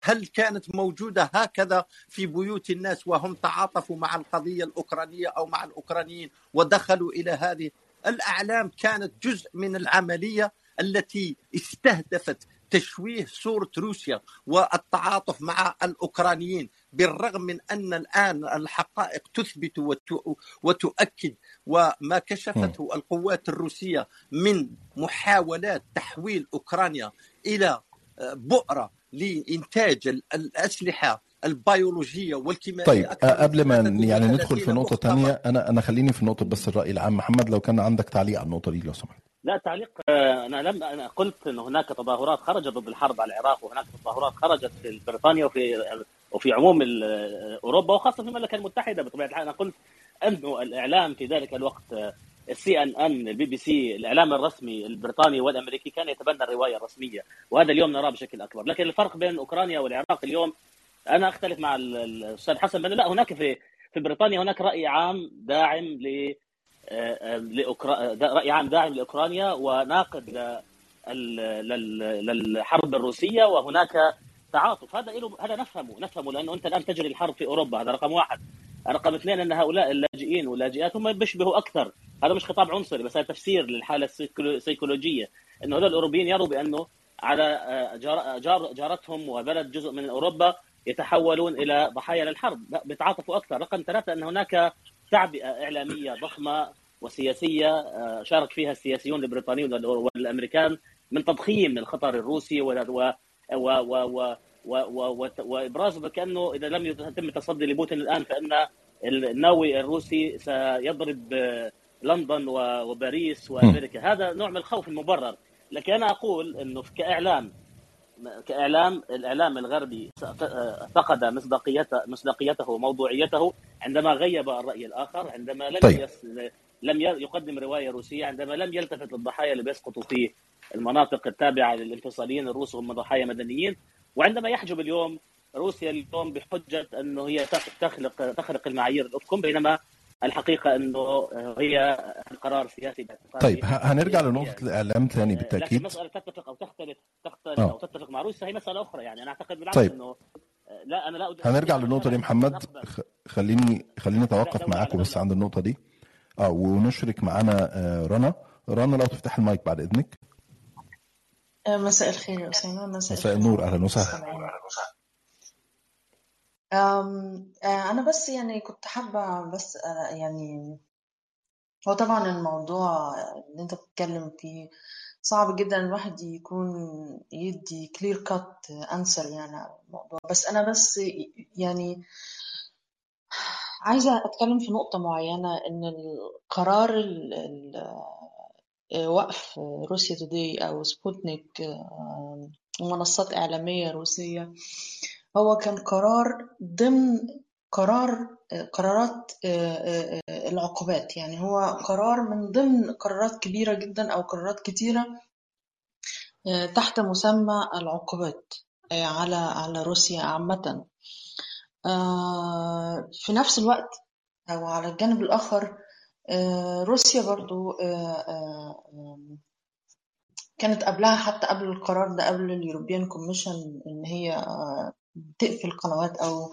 هل كانت موجودة هكذا في بيوت الناس وهم تعاطفوا مع القضية الأوكرانية أو مع الأوكرانيين ودخلوا إلى هذه؟ الأعلام كانت جزء من العملية التي استهدفت تشويه صورة روسيا والتعاطف مع الأوكرانيين بالرغم من أن الآن الحقائق تثبت وتؤكد وما كشفته القوات الروسية من محاولات تحويل أوكرانيا إلى بؤرة لإنتاج الأسلحة البيولوجية والكيميائية طيب قبل ما يعني ندخل في نقطة ثانية أنا أنا خليني في نقطة بس الرأي العام. محمد لو كان عندك تعليق على النقطة دي لو سمحت. لا تعليق أنا لم أنا قلت انه هناك تظاهرات خرجت ضد الحرب على العراق وهناك تظاهرات خرجت في بريطانيا وفي وفي عموم أوروبا وخاصة في المملكة المتحدة بطبيعة الحال. أنا قلت أنه الإعلام في ذلك الوقت السي ان ان البي بي سي الإعلام الرسمي البريطاني والأمريكي كان يتبنى الرواية الرسمية وهذا اليوم نراه بشكل أكبر. لكن الفرق بين أوكرانيا والعراق اليوم أنا أختلف مع الأستاذ حسن بانه لا هناك في في بريطانيا هناك رأي عام داعم ل لأوكرا... رأي عام داعم لأوكرانيا وناقد للحرب الروسية وهناك تعاطف. هذا له هذا نفهمه نفهمه لأنه أنت الآن تجري الحرب في أوروبا هذا رقم واحد. رقم اثنين أن هؤلاء اللاجئين واللاجئات هم بيشبهوا أكثر. هذا مش خطاب عنصري بس هذا تفسير للحالة السيكولوجية. إنه هذول الأوروبيين يروا بأنه على جار... جار... جارتهم وبلد جزء من أوروبا يتحولون إلى ضحايا للحرب. بيتعاطفوا أكثر. رقم ثلاثة أن هناك تعبئة إعلامية ضخمة وسياسية شارك فيها السياسيون البريطانيون والأمريكان من تضخيم الخطر الروسي و و و و وابراز كأنه إذا لم يتم التصدي لبوتين الآن فإن الناوي الروسي سيضرب لندن وباريس وأمريكا. هذا نوع من الخوف المبرر. لكن أنا أقول إنه كإعلام كإعلام الإعلام الغربي فقد مصداقيته مصداقيته وموضوعيته عندما غيب الرأي الآخر عندما لم طيب. يس لم يقدم رواية روسية عندما لم يلتفت للضحايا اللي بيسقطوا في المناطق التابعة للانفصاليين الروس وهم ضحايا مدنيين. وعندما يحجب اليوم روسيا اليوم بحجة أنه هي تخلق تخرق المعايير الافكم بينما الحقيقة أنه هي قرار سياسي طيب هنرجع لنقطة الإعلام ثاني بالتأكيد. لكن مسألة تتفق أو تختلف تختلف أوه. أو تتفق مع روسيا هي مسألة أخرى يعني. أنا أعتقد بالعكس طيب. أنه لا أنا لا هنرجع للنقطه دي محمد. خليني خليني أتوقف معاكم بس عند النقطة دي. آه ونشرك معانا رنا. رنا لو تفتح المايك بعد إذنك. مساء الخير يا أسامة مساء, مساء النور أهلا وسهلا. أنا بس يعني كنت حابة بس يعني هو طبعا الموضوع اللي أنت بتتكلم فيه صعب جدا الواحد يكون يدي clear-cut answer يعني على الموضوع. بس أنا بس يعني عايزة أتكلم في نقطة معينة إن القرار وقف روسيا توداي أو سبوتنيك منصات إعلامية روسية. هو كان قرار ضمن قرار قرارات العقوبات. يعني هو قرار من ضمن قرارات كبيرة جدا أو قرارات كتيرة تحت مسمى العقوبات على على روسيا عامة. في نفس الوقت أو على الجانب الآخر آه، روسيا برضو آه، آه، كانت قبلها حتى قبل القرار ده قبل ال European Commission إن هي آه، تقفل قنوات أو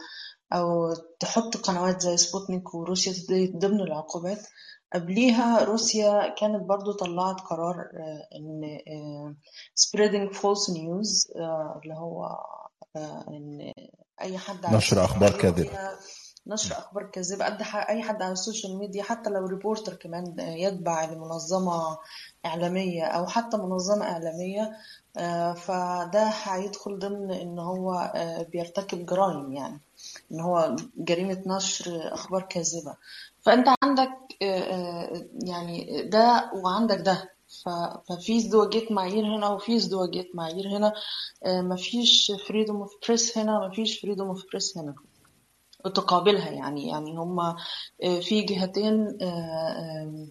أو تحط قنوات زي سبوتنيك وروسيا ضمن العقوبات. قبليها روسيا كانت برضو طلعت قرار آه، إن آه، spreading false news آه، اللي هو آه، إن أي حد نشر أخبار كاذبة. نشر أخبار كاذبه قد أي حد على ال social media حتى لو reporter كمان يتبع لمنظمه إعلامية أو حتى منظمة إعلامية آه، فده هيدخل ضمن إن هو آه، بيرتكب جرائم يعني إن هو جريمة نشر أخبار كاذبة. فأنت عندك آه، يعني ده وعندك ده. ففي ازدواجية معايير هنا وفي ازدواجية معايير هنا مفيش freedom of press هنا مفيش freedom of press هنا. وتقابلها يعني يعني هما آه، في جهتين آه،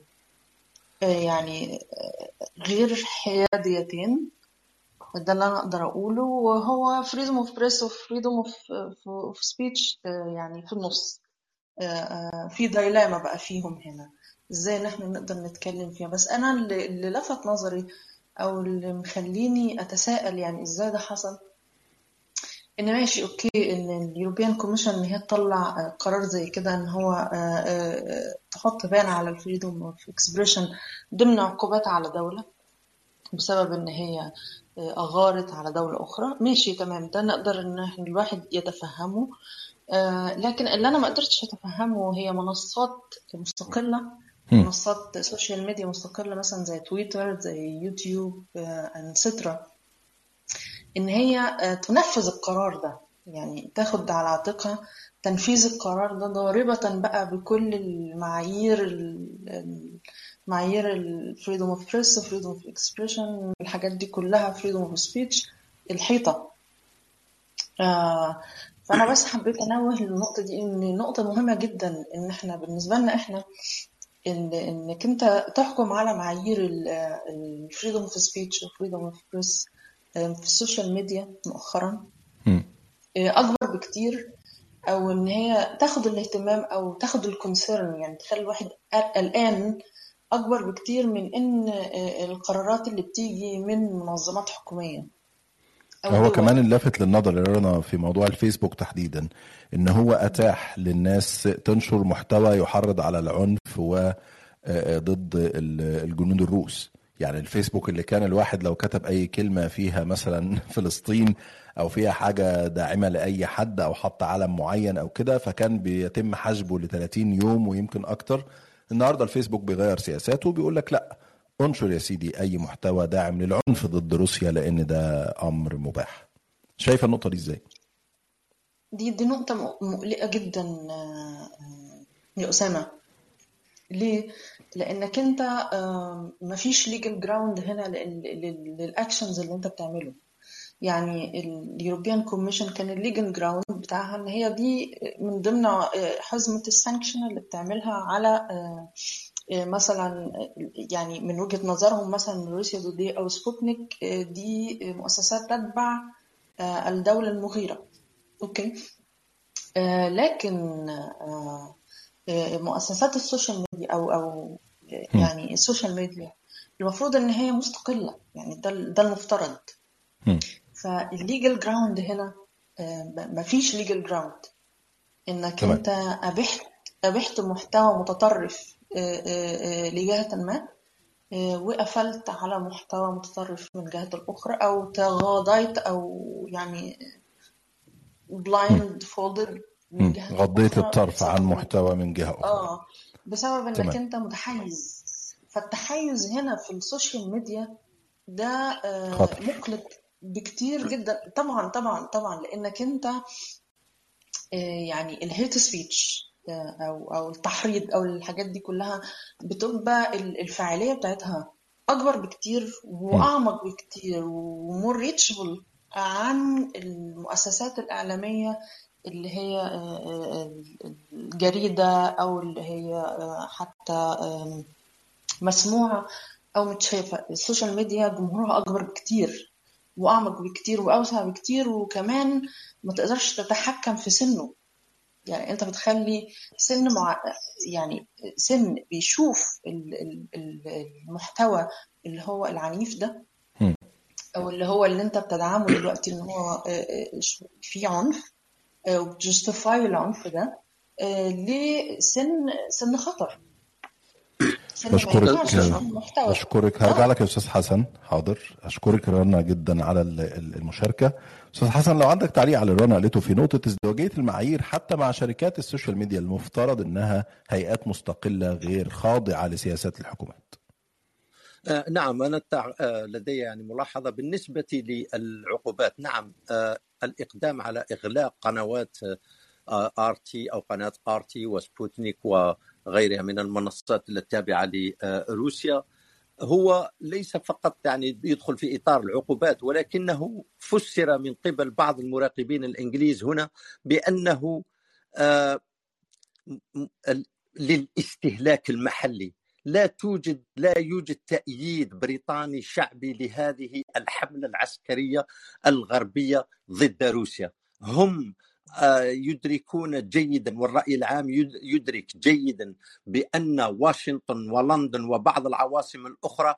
آه، يعني غير حياديتين ده اللي أنا أقدر أقوله وهو freedom of press و freedom of, of speech آه، يعني في النص في dilemma بقى فيهم هنا. إزاي ان إحنا نقدر نتكلم فيها؟ بس أنا اللي لفت نظري أو اللي مخليني أتساءل يعني إزاي ده حصل إن ماشي okay. إن ال European Commission إن هي تطلع آه، قرار زي كده إن هو آه، آه، تحط ban على ال freedom of expression ضمن عقوبات على دولة بسبب إن هي أغارت على دولة أخرى. ماشي تمام. ده نقدر إن إحنا الواحد يتفهمه. لكن اللي أنا ما قدرتش أتفهمه هي منصات مستقلة هم. منصات social media مستقلة مثلا زي تويتر زي يوتيوب إنستا إن هي آه، تنفذ القرار ده. يعني تاخد على عاتقها. تنفيذ القرار ده ضاربة بقى بكل المعايير ال- ال- معايير ال freedom of press freedom of expression الحاجات دي كلها freedom of speech الحيطة. آه، فأنا بس حبيت أنوه للنقطة دي إن نقطة مهمة جدا إن إحنا بالنسبة لنا إحنا إن إنك أنت تحكم على معايير ال freedom of speech و freedom of press في ال social media مؤخرا. هم. أكبر بكتير أو إن هي تاخد الاهتمام أو تاخد ال concern يعني تخلي الواحد قلقان أكبر بكتير من إن القرارات اللي بتيجي من منظمات حكومية. هو كمان اللافت للنظر يا رنا في موضوع الفيسبوك تحديدا إن هو أتاح للناس تنشر محتوى يحرض على العنف وضد الجنود الروس يعني الفيسبوك اللي كان الواحد لو كتب أي كلمة فيها مثلا [laughs] فلسطين أو فيها حاجة داعمة لأي حد أو حط علم معين أو كده فكان بيتم حجبه ل 30 يوم ويمكن أكتر. النهارده الفيسبوك بيغير سياساته وبيقول لك لا انشر يا سيدي أي محتوى داعم للعنف ضد روسيا لأن ده أمر مباح. شايفه النقطة دي إزاي؟ دي دي نقطة مقلقة جدا آه، آه، يا اسامه ليه؟ لأنك أنت مفيش legal ground هنا لل actions اللي أنت بتعمله. يعني ال European Commission كان ال legal ground بتاعها إن هي دي من ضمن آه، حزمة ال sanction اللي بتعملها على آه، آه، مثلا آه، يعني من وجهة نظرهم مثلا Russia Today أو سبوتنيك آه، دي مؤسسات تتبع آه، الدولة المغيرة. أوكي؟ آه، لكن آه، آه، مؤسسات ال social media أو أو آه،. يعني ال social media المفروض إن هي مستقلة يعني ده ده المفترض. فال legal ground هنا آه، مفيش legal ground إنك تمام أنت أبحت أبحت محتوى متطرف آه، آه، آه، لجهة ما آه، وقفلت على محتوى متطرف من جهة الأخرى أو تغاضيت أو يعني. blindfolded من غضيت الطرف عن محتوى من جهة أخرى. آه بسبب إنك تمام. أنت متحيز. فالتحيز هنا في ال social media ده آه، خطر. مقلق بكتير جدا. طبعا طبعا طبعا لأنك أنت آه، يعني ال hate speech أو أو التحريض أو الحاجات دي كلها بتبقى ال- الفاعلية بتاعتها أكبر بكتير. وأعمق بكتير و more reachable عن المؤسسات الإعلامية اللي هي آه، آه، الجريدة أو اللي هي آه، حتى آم، مسموعة أو متشافة. ال social media جمهورها أكبر بكتير وأعمق بكتير وأوسع بكتير وكمان ما تقدرش تتحكم في سنه. يعني أنت بتخلي سن مع يعني سن بيشوف ال- ال- ال- المحتوى اللي هو العنيف ده. أو اللي هو اللي أنت بتدعمه دلوقتي إن هو آه، آه، ش- في عنف. آه، وبت justify العنف ده آه، لسن سن خطر. سن ما بشكرك بشكرك هرجع لك يا أستاذ حسن. حاضر. أشكرك رنا جدا على ال- ال- المشاركة. أستاذ حسن لو عندك تعليق على اللي رنا قالته في نقطة ازدواجية المعايير حتى مع شركات ال social media المفترض إنها هيئات مستقلة غير خاضعة لسياسات الحكومات. آه، نعم آه، لدي يعني ملاحظة بالنسبة للعقوبات. نعم آه، الإقدام على إغلاق قنوات RT أو قناة ار تي وسبوتنيك وغيرها من المنصات التابعة لروسيا. هو ليس فقط يعني يدخل في إطار العقوبات ولكنه فسر من قبل بعض المراقبين الإنجليز هنا بأنه آه، للاستهلاك المحلي. لا توجد لا يوجد تأييد بريطاني شعبي لهذه الحملة العسكرية الغربية ضد روسيا. هم آه، يدركون جيدا والرأي العام يد- يدرك جيدا بأن واشنطن ولندن وبعض العواصم الأخرى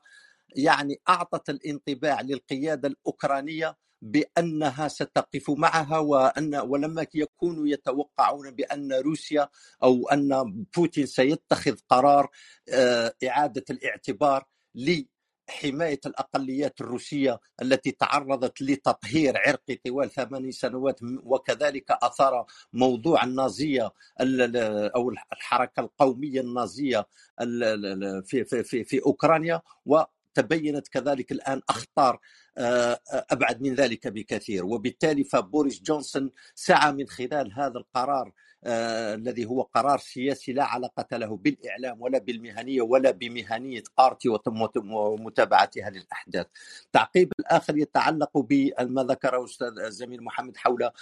يعني أعطت الانطباع للقيادة الأوكرانية بأنها ستقف معها وأن ولما يكونوا يتوقعون بأن روسيا أو أن بوتين سيتخذ قرار آه، إعادة الاعتبار لحماية الأقليات الروسية التي تعرضت لتطهير عرقي طوال ثمان سنوات وكذلك أثار موضوع النازية ال- ال- أو الحركة القومية النازية ال- ال- ال- في, في, في, في أوكرانيا وتبينت كذلك الآن أخطار آه، أبعد من ذلك بكثير. وبالتالي فبوريس جونسون سعى من خلال هذا القرار آه، الذي هو قرار سياسي لا علاقة له بالإعلام ولا بالمهنية ولا بمهنية آرتي ومتابعتها للأحداث. تعقيب الآخر يتعلق بما ذكره أستاذ الزميل محمد حول آه،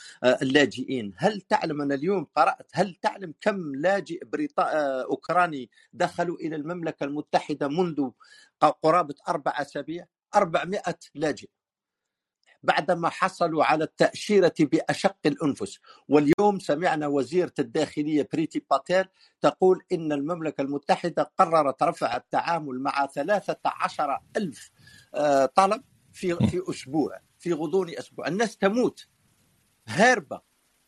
اللاجئين. هل تعلم أنا اليوم قرأت هل تعلم كم لاجئ بريطا... أوكراني دخلوا إلى المملكة المتحدة منذ قرابة أربع أسابيع؟ 400 لاجئ. بعدما حصلوا على التأشيرة بأشق الأنفس واليوم سمعنا وزيرة الداخلية بريتي باتيل تقول إن المملكة المتحدة قررت رفع التعامل مع 13 ألف آه، طلب في في أسبوع في غضون أسبوع. الناس تموت. هاربة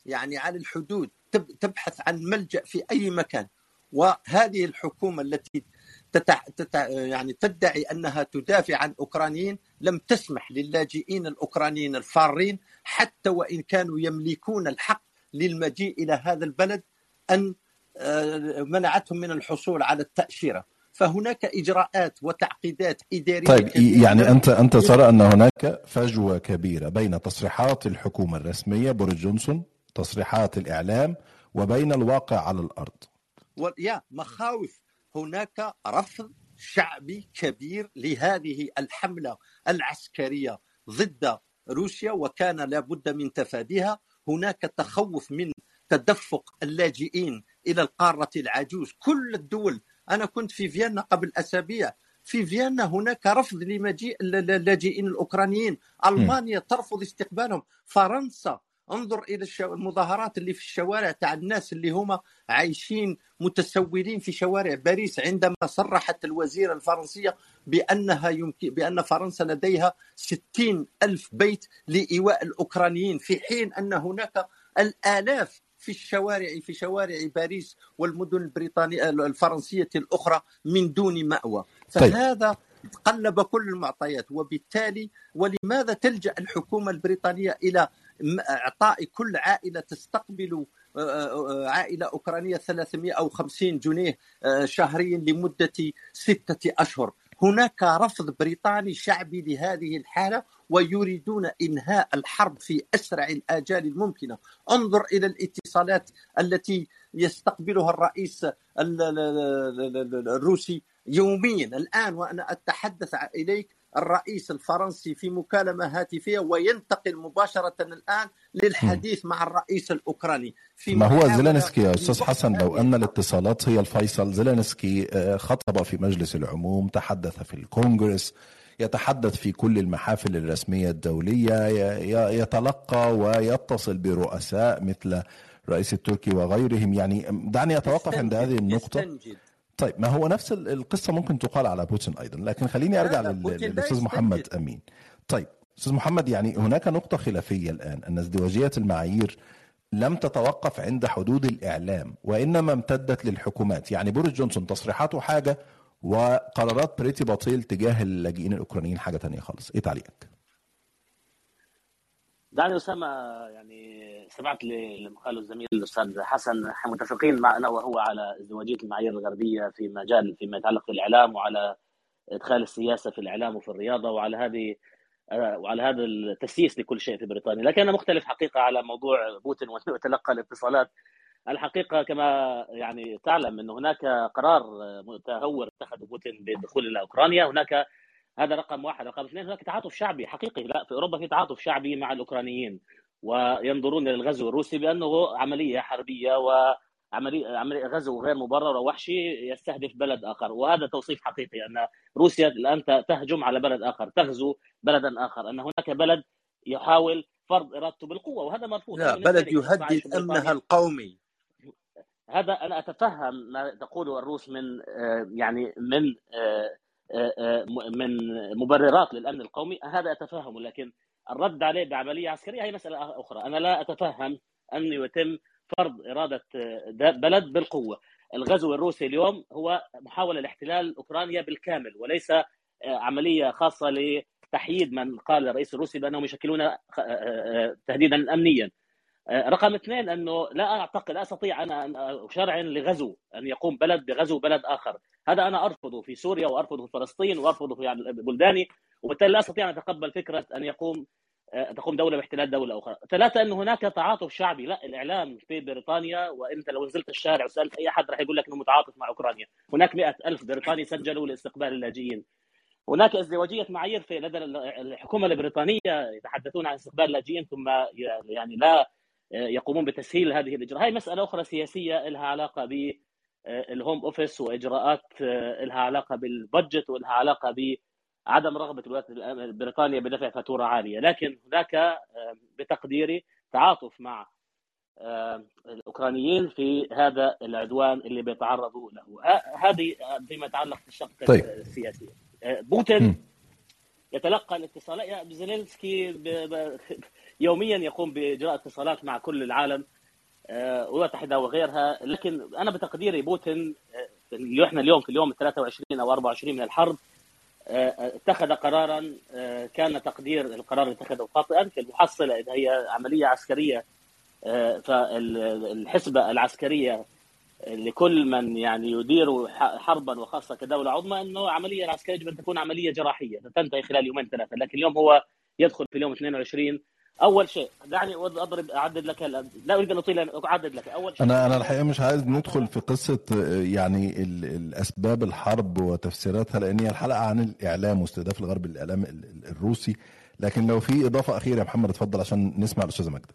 يعني على الحدود تب- تبحث عن ملجأ في أي مكان. وهذه الحكومة التي تتع... تتع... يعني تدعي أنها تدافع عن أوكرانيين لم تسمح للاجئين الأوكرانيين الفارين حتى وإن كانوا يملكون الحق للمجيء إلى هذا البلد أن آه، منعتهم من الحصول على التأشيرة فهناك إجراءات وتعقيدات إدارية طيب. يعني أنت أنت ترى أن هناك فجوة كبيرة بين تصريحات الحكومة الرسمية بوريس جونسون تصريحات الإعلام وبين الواقع على الأرض و- يا مخاوف هناك رفض شعبي كبير لهذه الحملة العسكرية ضد روسيا وكان لابد من تفاديها. هناك تخوف من تدفق اللاجئين إلى القارة العجوز. كل الدول أنا كنت في فيينا قبل أسابيع. في فيينا هناك رفض لمجيء الل- اللاجئين الأوكرانيين. ألمانيا ترفض استقبالهم. فرنسا انظر إلى المظاهرات اللي في الشوارع تاع الناس اللي هم عايشين متسولين في شوارع باريس عندما صرحت الوزيرة الفرنسية بأنها يمكن بأن فرنسا لديها 60 ألف بيت لإيواء الأوكرانيين في حين أن هناك الآلاف في الشوارع في شوارع باريس والمدن البريطانية الفرنسية الأخرى من دون مأوى طيب. فهذا قلب كل المعطيات وبالتالي ولماذا تلجأ الحكومة البريطانية إلى إعطاء كل عائلة تستقبل آه، آه، عائلة أوكرانية 350 جنيه آه، شهريا لمدة ستة أشهر. هناك رفض بريطاني شعبي لهذه الحالة ويريدون إنهاء الحرب في أسرع الآجال الممكنة. انظر إلى الاتصالات التي يستقبلها الرئيس ال- ال- ال- ال- الروسي يوميا. الآن وأنا أتحدث إليك الرئيس الفرنسي في مكالمة هاتفية وينتقل مباشرة الآن للحديث مع الرئيس الأوكراني في ما هو زيلينسكي يا أستاذ حسن؟ لو أن. الاتصالات هي الفيصل زيلينسكي آه، خطب في مجلس العموم تحدث في الكونغرس يتحدث في كل المحافل الرسمية الدولية يتلقى ويتصل برؤساء مثل الرئيس التركي وغيرهم. يعني دعني أتوقف عند هذه النقطة. يستنجد. طيب ما هو نفس ال- القصة ممكن تقال على بوتين أيضا لكن خليني أرجع للأستاذ محمد. أمين. طيب أستاذ محمد يعني هناك نقطة خلافية الآن أن ازدواجية المعايير لم تتوقف عند حدود الإعلام وإنما امتدت للحكومات. يعني بوريس جونسون تصريحاته حاجة وقرارات بريتي باتيل تجاه اللاجئين الأوكرانيين حاجة تانية خالص. إيه تعليقك؟ دعني أسامة يعني سمعت لما قاله الزميل الأستاذ حسن. متفقين مع أنا وهو على ازدواجيه المعايير الغربية في مجال فيما يتعلق بالإعلام وعلى إدخال السياسة في الإعلام وفي الرياضة وعلى هذه آه، وعلى هذا التسييس لكل شيء في بريطانيا، لكن أنا مختلف حقيقة على موضوع بوتين [laughs] وانه يتلقى الاتصالات. الحقيقة كما يعني تعلم انه هناك قرار متهور اتخذه بوتين بالدخول إلى أوكرانيا، هناك هذا رقم واحد، رقم اثنين هناك تعاطف شعبي حقيقي، لا في أوروبا في تعاطف شعبي مع الأوكرانيين وينظرون للغزو الروسي بأنه عملية حربية وعملية عملية غزو غير مبرر ووحشي يستهدف بلد آخر، وهذا توصيف حقيقي أن روسيا الآن تهجم على بلد آخر، تغزو بلدا آخر، أن هناك بلد يحاول فرض إرادته بالقوة وهذا مرفوض لا بلد يهدد أمنها القومي. هذا أنا أتفهم ما تقوله الروس من آه، يعني من آه، من مبررات للأمن القومي هذا اتفهمه لكن الرد عليه بعملية عسكرية هي مسألة أخرى. أنا لا أتفهم أن يتم فرض إرادة آه، بلد بالقوة. الغزو الروسي اليوم هو محاولة لاحتلال أوكرانيا بالكامل وليس آه، عملية خاصة لتحييد من قال الرئيس الروسي بأنهم يشكلون آه، آه، تهديدا امنيا. آه، رقم اثنين أنه لا أعتقد لا أستطيع أنا ان اشرع لغزو أن يقوم بلد بغزو بلد آخر، هذا أنا أرفضه في سوريا وأرفضه في فلسطين وأرفضه في بلداني وبالتالي لا أستطيع أن أتقبل فكرة أن يقوم آه، تقوم دولة باحتلال دولة أخرى. ثلاثة أنه هناك تعاطف شعبي، لا الاعلام في بريطانيا وإنت لو نزلت الشارع وسألت أي أحد راح يقول لك إنه متعاطف مع أوكرانيا، هناك مئة ألف بريطاني سجلوا لاستقبال اللاجئين. هناك ازدواجية معايير في لدى الحكومة البريطانية يتحدثون عن استقبال اللاجئين ثم يعني لا يقومون بتسهيل هذه الإجراءات، هي مسألة أخرى سياسية لها علاقة ب الهوم اوفيس وإجراءات لها علاقة بالبادجت ولها علاقة بعدم رغبة الولايات بريطانيا بدفع فاتورة عالية، لكن هناك بتقديري تعاطف مع الأوكرانيين في هذا العدوان اللي بيتعرضوا له، هذه فيما يتعلق بالشق طيب. السياسي. بوتين يتلقى الاتصالات زيلينسكي ب... ب... [laughs] يوميا يقوم بإجراء اتصالات مع كل العالم المتحده وغيرها. لكن أنا بتقديري بوتين اللي إحنا اليوم في اليوم 23 أو 24 من الحرب اتخذ قرارا كان تقدير القرار اللي اتخذه خاطئا في المحصله إذا هي عملية عسكرية فالحسبة العسكرية لكل من يعني يدير حربا وخاصة كدولة عظمى إنه عملية العسكريه يجب ان تكون عملية جراحية تنتهي خلال يومين ثلاثة. لكن اليوم هو يدخل في اليوم 22 أول شيء دعني أضرب أعدد لك لا أريد أن أطيل أعدد لك. أول شيء أنا أنا الحقيقة مش عايز ندخل في قصة يعني الأسباب الحرب وتفسيراتها لأن هي الحلقة عن الإعلام واستهداف الغرب الإعلام الروسي. لكن لو في إضافة أخيرة يا محمد اتفضل عشان نسمع الأستاذة ماجده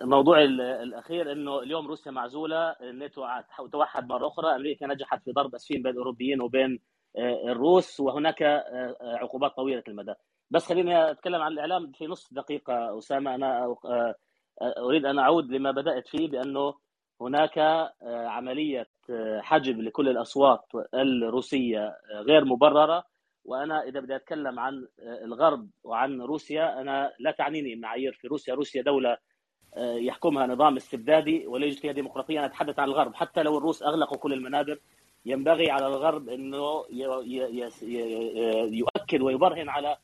الموضوع الأخير إنه اليوم روسيا معزولة الناتو توحد مرة أخرى أمريكا نجحت في ضرب اسفين بين الأوروبيين وبين الروس وهناك عقوبات طويلة المدى. بس خليني أتكلم عن الإعلام في نصف دقيقة أسامة. أنا أريد أن أعود لما بدأت فيه بأنه هناك عملية حجب لكل الأصوات الروسية غير مبررة. وأنا إذا بدي أتكلم عن الغرب وعن روسيا أنا لا تعنيني معايير في روسيا، روسيا دولة يحكمها نظام استبدادي ولا يوجد فيها ديمقراطيه، أنا أتحدث عن الغرب، حتى لو الروس أغلقوا كل المنابر ينبغي على الغرب إنه يؤكد ويبرهن على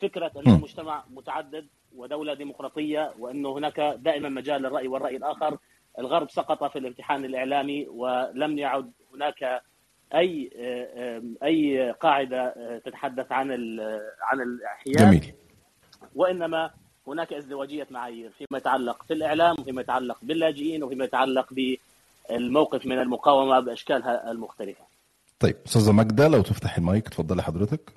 فكرة انه مجتمع متعدد ودولة ديمقراطية وأنه هناك دائما مجال للرأي والرأي الآخر، الغرب سقط في الامتحان الإعلامي ولم يعد هناك أي أي قاعدة تتحدث عن عن الأحياء. جميل. وإنما هناك ازدواجية معايير فيما يتعلق في الاعلام وفيما يتعلق باللاجئين وفيما يتعلق بالموقف من المقاومة باشكالها المختلفة. طيب أستاذة ماجدة لو تفتح المايك تفضلي حضرتك.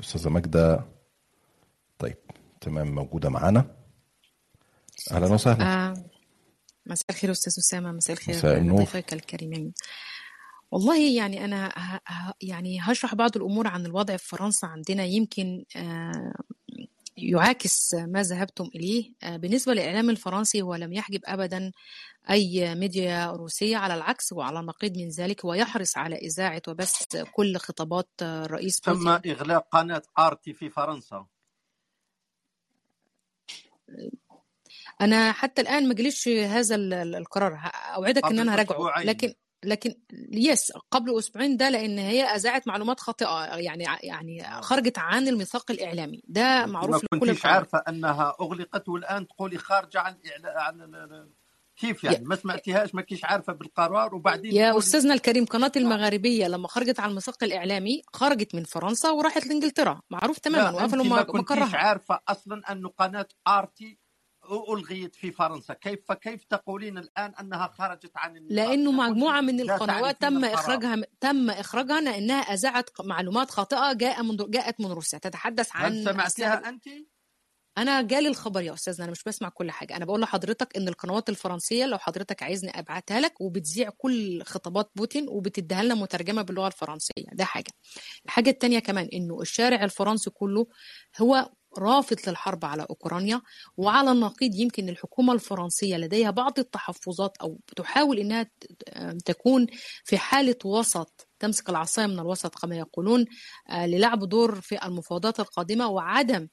أستاذة ماجدة طيب تمام موجودة معانا. أهلا وسهلا. آه. مساء الخير أستاذ أسامة مساء الخير مساء النور ضيفك الكريمين والله يعني أنا. ه... يعني هشرح بعض الأمور عن الوضع في فرنسا عندنا. يمكن آه يعاكس ما ذهبتم إليه. بالنسبة للإعلام الفرنسي هو لم يحجب أبدا أي ميديا روسية على العكس وعلى النقيض من ذلك. ويحرص على إذاعة وبث كل خطابات الرئيس تم إغلاق قناة آرتي في فرنسا. أنا حتى الآن ما جليش هذا القرار. أوعدك إن أنا هراجعه لكن لكن يس قبل أسبوعين ده لأن هي أذاعت معلومات خاطئة يعني يعني خرجت عن الميثاق الإعلامي. ده معروف لكل كنتش عارفة أنها أغلقت والآن تقولي خارجة عن عن كيف يعني؟ ما سمعتيهاش ما كيش عارفة بالقرار وبعدين يا أستاذنا الكريم قناة المغاربية لما خرجت عن الميثاق الإعلامي خرجت من فرنسا وراحت لإنجلترا. معروف تماما وقفلوا ما كنتيش عارفة أصلا انه قناة آرتي ألغيت في فرنسا. كيف فكيف تقولين الآن أنها خرجت عن لأنه مجموعة من القنوات تم إخراجها تم إخراجها لأنها أذاعت معلومات خاطئة جاء من جاءت من روسيا. تتحدث عن هل سمعتها أنت؟ أنا جالي الخبر يا استاذنا أنا مش بسمع كل حاجة. أنا بقول لحضرتك إن القنوات الفرنسية لو حضرتك عايزني أبعتها لك وبتذيع كل خطابات بوتين وبتديها لنا مترجمة باللغة الفرنسية. ده حاجة. الحاجة الثانية كمان إنه الشارع الفرنسي كله هو رافض للحرب على أوكرانيا وعلى النقيض يمكن الحكومة الفرنسية لديها بعض التحفظات أو بتحاول إنها تكون في حالة وسط تمسك العصاية من الوسط كما يقولون للعب دور في المفاوضات القادمة وعدم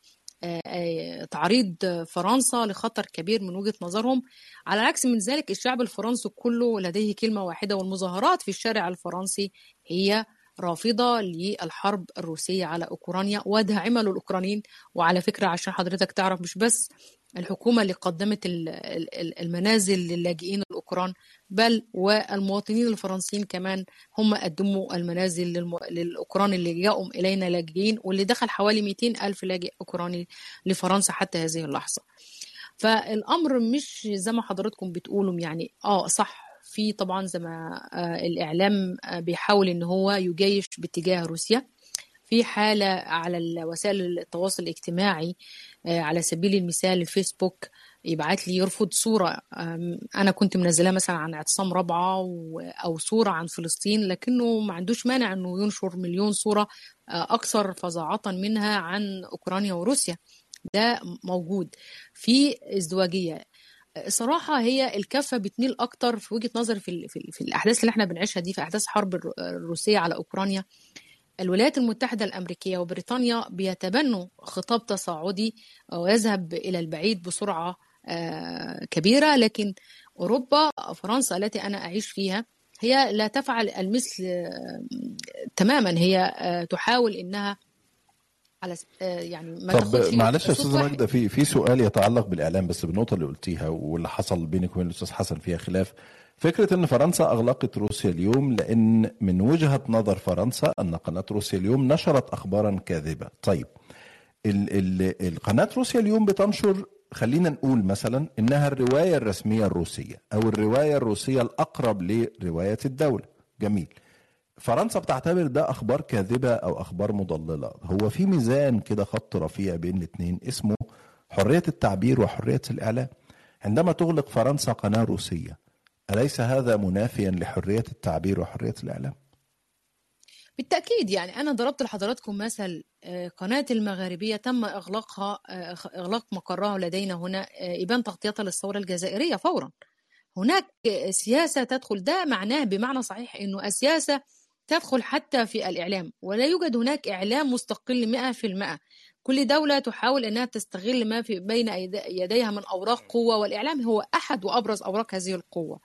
تعريض فرنسا لخطر كبير من وجهة نظرهم. على العكس من ذلك الشعب الفرنسي كله لديه كلمة واحدة والمظاهرات في الشارع الفرنسي هي رافضة للحرب الروسية على أوكرانيا وداعمه للاوكرانيين وعلى فكرة عشان حضرتك تعرف مش بس الحكومة اللي قدمت المنازل للاجئين الأوكران بل والمواطنين الفرنسيين كمان هم قدموا المنازل للأوكران اللي جاءوا إلينا لاجئين واللي دخل حوالي 200 ألف لاجئ أوكراني لفرنسا حتى هذه اللحظة. فالأمر مش زي ما حضراتكم بتقولوا يعني آه صح في طبعا زي ما الإعلام بيحاول إن هو يجيش باتجاه روسيا في حالة على وسائل التواصل الاجتماعي على سبيل المثال الفيسبوك يبعت لي يرفض صورة أنا كنت منزلها مثلا عن اعتصام رابعة أو صورة عن فلسطين لكنه ما عندوش مانع أنه ينشر مليون صورة أكثر فظاعة منها عن أوكرانيا وروسيا. ده موجود. في ازدواجية. صراحة هي الكفة بتميل أكتر في وجهة نظري في, في, في الأحداث اللي إحنا بنعيشها دي في أحداث حرب الروسية على أوكرانيا. الولايات المتحدة الأمريكية وبريطانيا بيتبنوا خطاب تصاعدي ويذهب إلى البعيد بسرعة كبيرة لكن أوروبا فرنسا التي أنا أعيش فيها هي لا تفعل المثل تماما. هي تحاول إنها على يعني ما طب معلش يا استاذه ماجده في في سؤال يتعلق بالإعلام بس بالنقطة اللي قلتيها واللي حصل بينك وبين الأستاذ حسن فيها خلاف. فكرة أن فرنسا أغلقت روسيا اليوم لأن من وجهة نظر فرنسا أن قناة روسيا اليوم نشرت أخبارا كاذبة. طيب ال ال القناة روسيا اليوم بتنشر خلينا نقول مثلا إنها الرواية الرسمية الروسية أو الرواية الروسية الأقرب لرواية الدولة. جميل. فرنسا بتعتبر ده أخبار كاذبة أو أخبار مضللة. هو في ميزان كده خط رفيع بين الاثنين اسمه حرية التعبير وحرية الإعلام. عندما تغلق فرنسا قناة روسية أليس هذا منافيا لحرية التعبير وحرية الإعلام؟ بالتأكيد يعني أنا ضربت لحضراتكم مثل قناة المغاربية تم إغلاقها إغلاق مقرها لدينا هنا إبان تغطيتها للثورة الجزائرية فورا. هناك سياسة تدخل. ده معناه بمعنى صحيح أنه السياسة تدخل حتى في الإعلام ولا يوجد هناك إعلام مستقل مئة في المئة. كل دولة تحاول أنها تستغل ما في بين يديها من أوراق قوة والإعلام هو أحد وأبرز أوراق هذه القوة.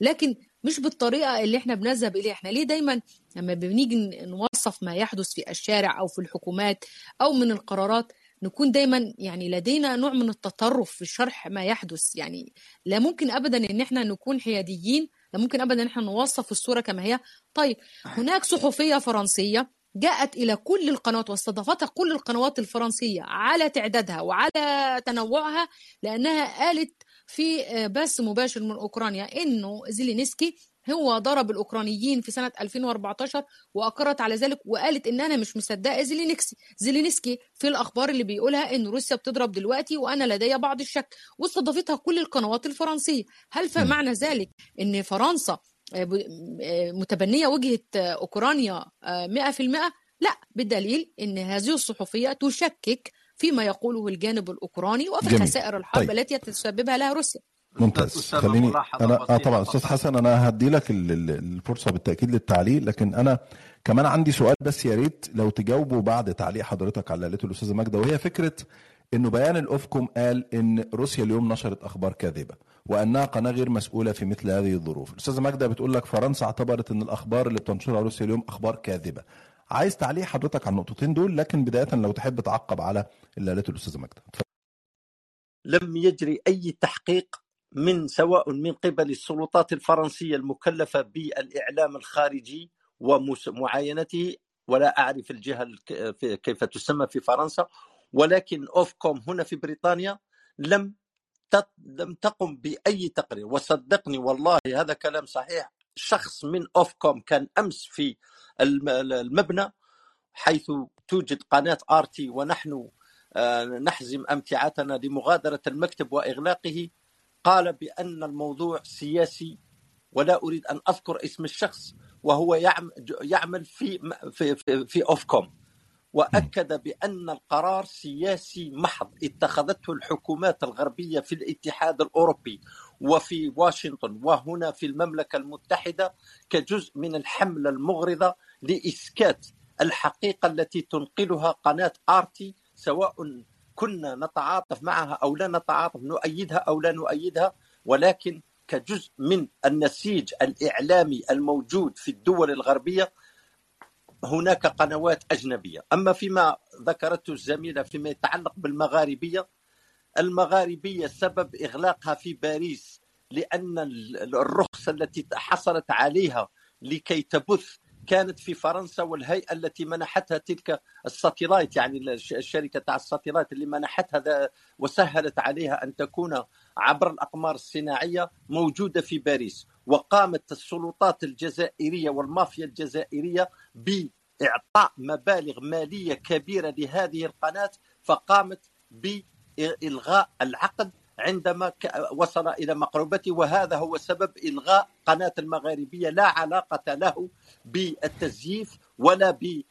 لكن مش بالطريقة اللي إحنا بنذهب إليها. إحنا ليه دايما لما بنيجي نوصف ما يحدث في الشارع أو في الحكومات أو من القرارات نكون دايما يعني لدينا نوع من التطرف في شرح ما يحدث. يعني لا ممكن أبدا إن إحنا نكون حياديين لا ممكن أبدا إن إحنا نوصف الصورة كما هي. طيب هناك صحفية فرنسية جاءت إلى كل القنوات واستضافتها كل القنوات الفرنسية على تعدادها وعلى تنوعها لأنها قالت في بث مباشر من أوكرانيا إنه زيلينسكي هو ضرب الأوكرانيين في سنة 2014 وأقرت على ذلك وقالت إن أنا مش مصدقة زيلينسكي زيلينسكي في الأخبار اللي بيقولها إن روسيا بتضرب دلوقتي وأنا لدي بعض الشك. واستضافتها كل القنوات الفرنسية. هل فمعنى ذلك إن فرنسا متبنية وجهة أوكرانيا 100% لا. بالدليل إن هذه الصحفية تشكك فيما يقوله الجانب الأوكراني وفي جميل. خسائر الحرب طيب. التي تسببها لها روسيا. ممتاز. خليني أنا آه طبعا. أستاذ. حسن أنا هدي لك ال- ال- الفرصة بالتأكيد للتعليق لكن أنا كمان عندي سؤال بس يا ريت لو تجاوبوا بعد تعليق حضرتك على اللي قالته الأستاذة ماجدة وهي فكرة إنه بيان الأوفكوم قال إن روسيا اليوم نشرت أخبار كاذبة وأنها قناة غير مسؤولة في مثل هذه الظروف. الاستاذه ماجدة بتقول لك فرنسا اعتبرت إن الأخبار اللي بتنشرها روسيا اليوم أخبار كاذبة. عايز تعليق حضرتك على النقطتين دول لكن بداية لو تحب تعقب على اللي قالته الأستاذة ماجدة. لم يجري أي تحقيق من سواء من قبل السلطات الفرنسية المكلفة بالإعلام الخارجي ومعاينته ولا الك- في- كيف تسمى في فرنسا ولكن أوفكوم هنا في بريطانيا لم لم تقم بأي تقرير. وصدقني والله هذا كلام صحيح. شخص من أوفكوم كان أمس في الم- المبنى حيث توجد قناة آرتي ونحن آه، نحزم أمتعتنا لمغادرة المكتب وإغلاقه. قال بأن الموضوع سياسي ولا أريد أن أذكر اسم الشخص وهو يعم- يعمل في في في, أوفكوم. وأكد بأن القرار سياسي محض اتخذته الحكومات الغربية في الاتحاد الأوروبي وفي واشنطن وهنا في المملكة المتحدة كجزء من الحملة المغرضة لإسكات الحقيقة التي تنقلها قناة آرتي سواء كنا نتعاطف معها أو لا نتعاطف نؤيدها أو لا نؤيدها ولكن كجزء من النسيج الإعلامي الموجود في الدول الغربية هناك قنوات أجنبية، أما فيما ذكرته الزميلة فيما يتعلق بالمغاربية المغاربية سبب إغلاقها في باريس لأن الرخصة التي حصلت عليها لكي تبث كانت في فرنسا والهيئة التي منحتها تلك الساتلايت يعني الش- الشركة تاع الساتلايت اللي منحتها وسهلت عليها أن تكون عبر الأقمار الصناعية موجودة في باريس. وقامت السلطات الجزائرية والمافيا الجزائرية بإعطاء مبالغ مالية كبيرة لهذه القناة فقامت بإلغاء العقد عندما وصل إلى مقربته وهذا هو سبب إلغاء قناة المغاربية. لا علاقة له بالتزييف ولا ب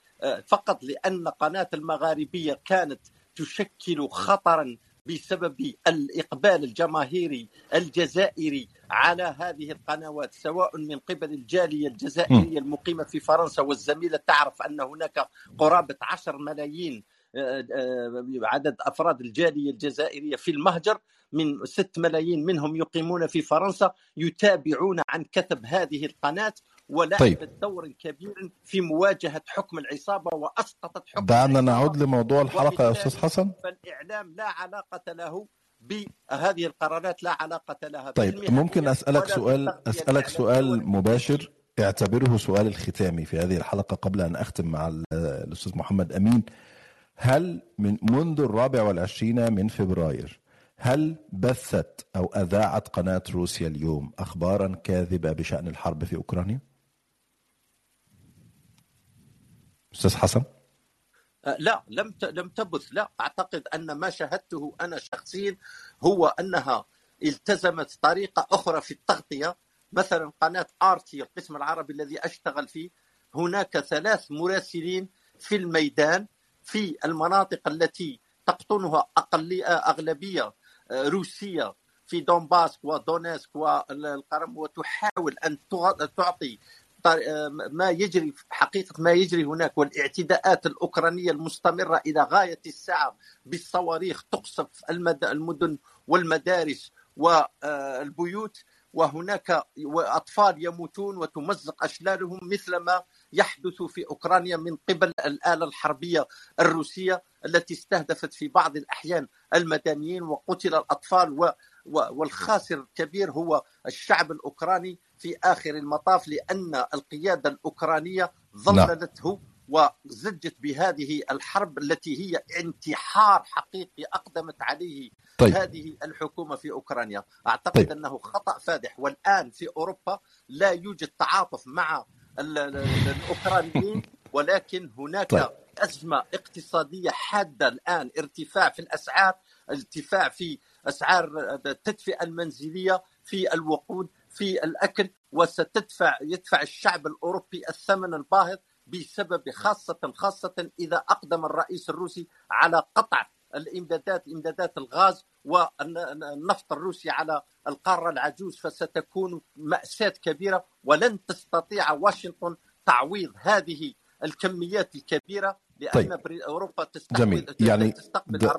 فقط لأن قناة المغاربية كانت تشكل خطرا بسبب الإقبال الجماهيري الجزائري على هذه القنوات سواء من قبل الجالية الجزائرية المقيمة في فرنسا والزميلة. تعرف أن هناك قرابة 10 ملايين آه، آه، عدد أفراد الجالية الجزائرية في المهجر. من 6 ملايين منهم يقيمون في فرنسا يتابعون عن كثب هذه القناة ولعبت طيب. دور كبير في مواجهة حكم العصابة وأسقطت حكم دعنا العصابة. نعود لموضوع الحلقة يا وبالتالي حسن فالإعلام لا علاقة له بهذه القرارات لا علاقة لها طيب ممكن ولا سؤال الإعلامية سؤال مباشر اعتبره سؤال الختامي في هذه الحلقة قبل أن أختم مع ال- الأستاذ محمد أمين هل من منذ الرابع والعشرين من فبراير هل بثت أو أذاعت قناة روسيا اليوم اخبارا كاذبة بشأن الحرب في أوكرانيا؟ أستاذ حسن؟ آه، لا لم لم تبث. لا أعتقد أن ما شاهدته أنا شخصيا هو أنها التزمت طريقة أخرى في التغطية. مثلا قناة آرتي القسم العربي الذي أشتغل فيه هناك ثلاث مراسلين في الميدان في المناطق التي تقطنها اقليه أغلبية روسية في دونباسك ودونيسك والقرم وتحاول أن تعطي طر- ما يجري حقيقة ما يجري هناك والاعتداءات الأوكرانية المستمرة إلى غاية الساعة بالصواريخ تقصف المد- المدن والمدارس والبيوت وهناك أطفال يموتون وتمزق أشلالهم مثل ما يحدث في أوكرانيا من قبل الآلة الحربية الروسية. التي استهدفت في بعض الأحيان المدنيين وقتل الأطفال و والخاسر الكبير هو الشعب الأوكراني في آخر المطاف لأن القيادة الأوكرانية ظللته وزجت بهذه الحرب التي هي انتحار حقيقي أقدمت عليه طيب. هذه الحكومة في أوكرانيا. أعتقد طيب. أنه خطأ فادح. والآن في أوروبا لا يوجد تعاطف مع ال- ال- ال- الأوكرانيين [laughs] ولكن هناك طيب. أزمة اقتصادية حادة الآن ارتفاع في الأسعار ارتفاع في أسعار التدفئة المنزلية في الوقود في الأكل وستدفع يدفع الشعب الأوروبي الثمن الباهظ بسبب خاصة خاصة إذا أقدم الرئيس الروسي على قطع الإمدادات إمدادات الغاز والنفط الروسي على القارة العجوز فستكون مأساة كبيرة ولن تستطيع واشنطن تعويض هذه الكميات الكبيرة لأن طيب. أوروبا تستقبل جميل. يعني تستقبل د... 40%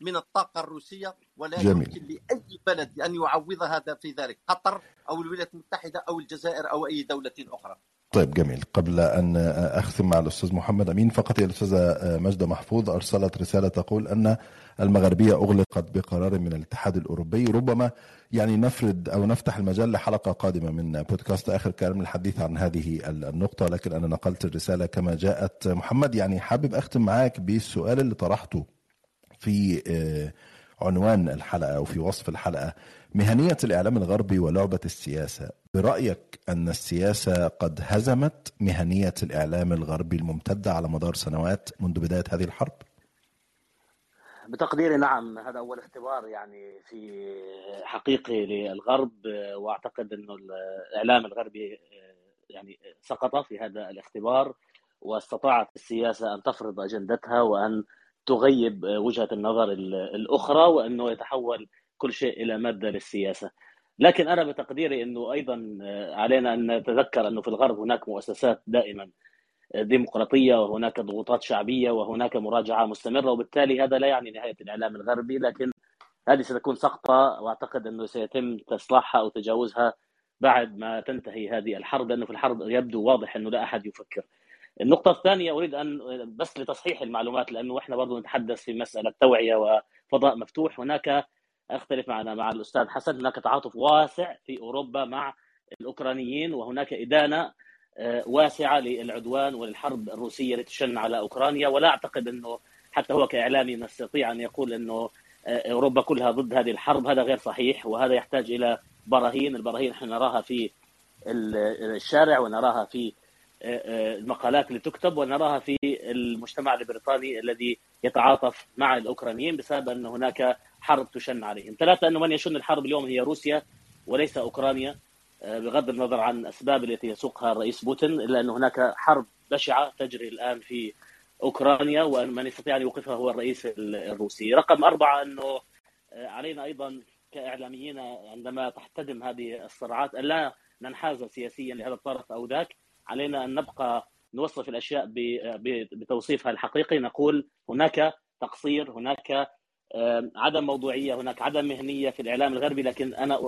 من الطاقة الروسية ولا جميل. يمكن لأي بلد أن يعوض هذا في ذلك قطر أو الولايات المتحدة أو الجزائر أو أي دولة أخرى طيب جميل. قبل أن أختم مع الأستاذ محمد أمين فقط هي الأستاذة مجدة محفوظ أرسلت رسالة تقول أن المغربية أغلقت بقرار من الاتحاد الأوروبي. ربما يعني نفرد أو نفتح المجال لحلقة قادمة من بودكاست آخر كلام للحديث عن هذه النقطة. لكن أنا نقلت الرسالة كما جاءت. محمد يعني حابب أختم معاك بالسؤال اللي طرحته في عنوان الحلقة أو في وصف الحلقة. مهنية الإعلام الغربي ولعبة السياسة برأيك أن السياسة قد هزمت مهنية الإعلام الغربي الممتدة على مدار سنوات منذ بداية هذه الحرب؟ بتقديري نعم هذا أول اختبار يعني في حقيقي للغرب وأعتقد أنه الإعلام الغربي يعني سقط في هذا الاختبار واستطاعت السياسة أن تفرض أجندتها وأن تغيب وجهة النظر الأخرى وأنه يتحول كل شيء إلى مادة للسياسة لكن أنا بتقديري أنه أيضا علينا أن نتذكر أنه في الغرب هناك مؤسسات دائما ديمقراطية وهناك ضغوطات شعبية وهناك مراجعة مستمرة وبالتالي هذا لا يعني نهاية الإعلام الغربي لكن هذه ستكون سقطة وأعتقد أنه سيتم تصليحها أو تجاوزها بعد ما تنتهي هذه الحرب لأنه في الحرب يبدو واضح أنه لا أحد يفكر. النقطة الثانية أريد أن بس لتصحيح المعلومات لأنه إحنا برضو نتحدث في مسألة توعية وفضاء مفتوح. هناك أختلف معنا مع الأستاذ حسن. هناك تعاطف واسع في أوروبا مع الأوكرانيين وهناك إدانة واسعة للعدوان وللحرب الروسية التي تشن على أوكرانيا. ولا أعتقد أنه حتى هو كإعلامي يستطيع أن يقول أنه أوروبا كلها ضد هذه الحرب. هذا غير صحيح وهذا يحتاج إلى براهين. البراهين نحن نراها في الشارع ونراها في المقالات اللي تكتب ونراها في المجتمع البريطاني الذي يتعاطف مع الأوكرانيين بسبب أن هناك حرب تشن عليهم. ثلاثة أنه من يشن الحرب اليوم هي روسيا وليس أوكرانيا بغض النظر عن الأسباب التي يسوقها الرئيس بوتين إلا أن هناك حرب بشعة تجري الآن في أوكرانيا ومن يستطيع أن يوقفها هو الرئيس الروسي. رقم أربعة أنه علينا أيضا كإعلاميين عندما تحتدم هذه الصراعات الا ننحاز سياسيا لهذا الطرف أو ذاك علينا أن نبقى نوصف الأشياء بتوصيفها الحقيقي. نقول هناك تقصير هناك عدم موضوعية هناك عدم مهنية في الإعلام الغربي. لكن أنا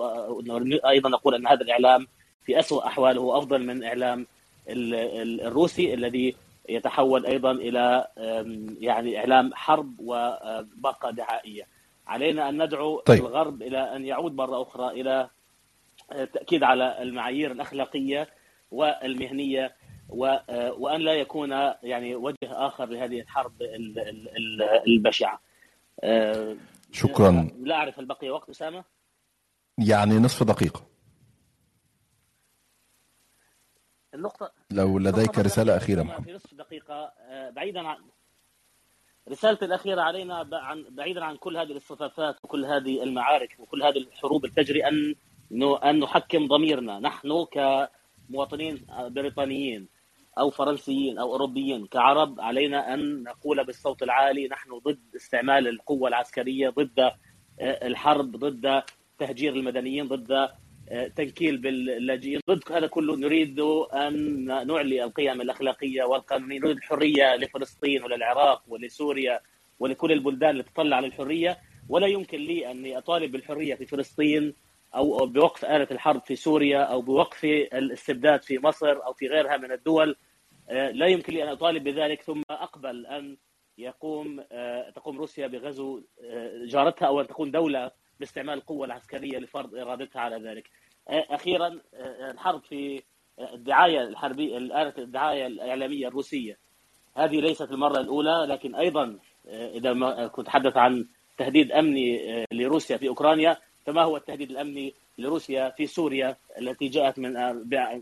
أيضا أقول أن هذا الإعلام في اسوء أحواله أفضل من إعلام الروسي الذي يتحول أيضا إلى يعني إعلام حرب وباقة دعائية. علينا أن ندعو طيب. الغرب إلى أن يعود مرة أخرى إلى التاكيد على المعايير الأخلاقية والمهنية وأن لا يكون يعني وجه آخر لهذه الحرب البشعة. شكرا لا أعرف هل بقي وقت أسامة؟ يعني نصف دقيقة. النقطة لو لديك رسالة أخيرة محمد. في نصف دقيقة بعيدا عن رسالتي الأخيرة علينا عن بعيدا عن كل هذه الاصطفافات وكل هذه المعارك وكل هذه الحروب التجري أن أن نحكم ضميرنا نحن ك مواطنين بريطانيين أو فرنسيين أو أوروبيين كعرب علينا أن نقول بالصوت العالي نحن ضد استعمال القوة العسكرية ضد الحرب ضد تهجير المدنيين ضد تنكيل باللاجئين. ضد هذا كله نريد أن نعلي القيم الأخلاقية والقانونية نريد الحرية لفلسطين وللعراق ولسوريا ولكل البلدان اللي تطلع على الحرية. ولا يمكن لي أني أطالب بالحرية في فلسطين أو بوقف آلة الحرب في سوريا أو بوقف الاستبداد في مصر أو في غيرها من الدول لا يمكن لي أن أطالب بذلك ثم أقبل أن يقوم تقوم روسيا بغزو جارتها أو أن تكون دولة باستعمال القوة العسكرية لفرض إرادتها على ذلك. أخيرا الحرب في الدعاية الحربية آلة الدعاية الإعلامية الروسية هذه ليست المرة الأولى لكن أيضا إذا ما كنت أتحدث عن تهديد أمني لروسيا في أوكرانيا فما هو التهديد الأمني لروسيا في سوريا التي جاءت من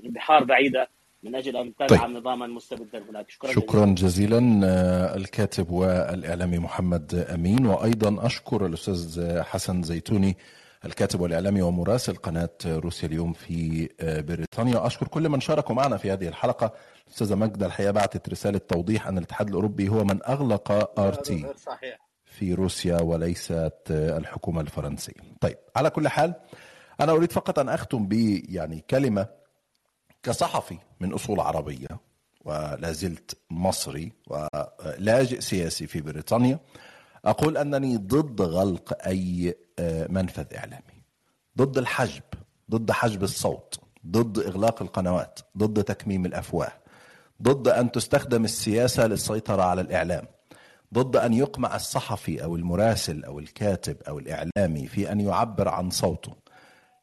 بحار بعيدة من أجل أن تدعم طيب. نظاما مستبدا هناك. شكرا, شكرا جزيلا, جزيلا الكاتب والإعلامي محمد أمين. وأيضا أشكر الأستاذ حسن زيتوني الكاتب والإعلامي ومراسل قناة روسيا اليوم في بريطانيا. أشكر كل من شاركوا معنا في هذه الحلقة. الاستاذه ماجده الحقيقة بعثت رسالة توضيح أن الاتحاد الأوروبي هو من أغلق RT. صحيح. في روسيا وليست الحكومة الفرنسية. طيب على كل حال أنا أريد فقط أن أختم ب يعني كلمة كصحفي من أصول عربية ولا زلت مصري ولاجئ سياسي في بريطانيا أقول أنني ضد غلق أي منفذ إعلامي ضد الحجب ضد حجب الصوت ضد إغلاق القنوات ضد تكميم الأفواه ضد أن تستخدم السياسة للسيطرة على الإعلام. ضد أن يقمع الصحفي أو المراسل أو الكاتب أو الإعلامي في أن يعبر عن صوته.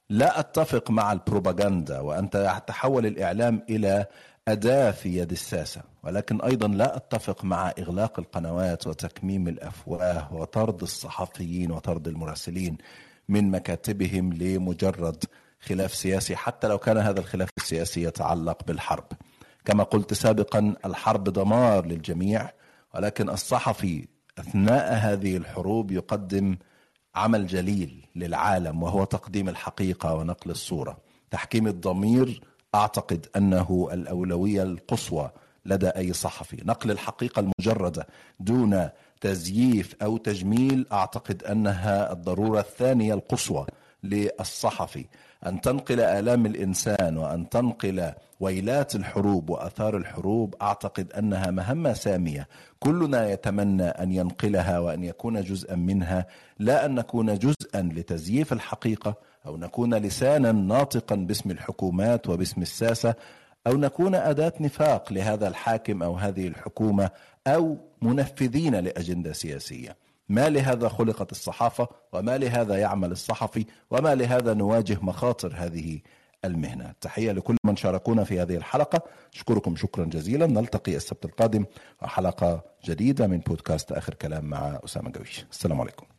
لا أتفق مع البروباغندا وأن تتحول الإعلام إلى أداة في يد الساسة ولكن أيضا لا أتفق مع إغلاق القنوات وتكميم الأفواه وطرد الصحفيين وطرد المراسلين من مكاتبهم لمجرد خلاف سياسي حتى لو كان هذا الخلاف السياسي يتعلق بالحرب. كما قلت سابقا الحرب دمار للجميع ولكن الصحفي أثناء هذه الحروب يقدم عمل جليل للعالم وهو تقديم الحقيقة ونقل الصورة. تحكيم الضمير أعتقد أنه الأولوية القصوى لدى أي صحفي. نقل الحقيقة المجردة دون تزييف أو تجميل أعتقد أنها الضرورة الثانية القصوى للصحفي. أن تنقل آلام الإنسان وأن تنقل ويلات الحروب وآثار الحروب أعتقد أنها مهمة سامية. كلنا يتمنى أن ينقلها وأن يكون جزءا منها لا أن نكون جزءا لتزييف الحقيقة أو نكون لسانا ناطقا باسم الحكومات وباسم الساسة أو نكون أداة نفاق لهذا الحاكم أو هذه الحكومة أو منفذين لأجندة سياسية. ما لهذا خلقت الصحافة وما لهذا يعمل الصحفي وما لهذا نواجه مخاطر هذه المهنة. تحية لكل من شاركونا في هذه الحلقة. اشكركم شكرا جزيلا. نلتقي السبت القادم. وحلقه جديدة من بودكاست آخر كلام مع أسامة جويش السلام عليكم.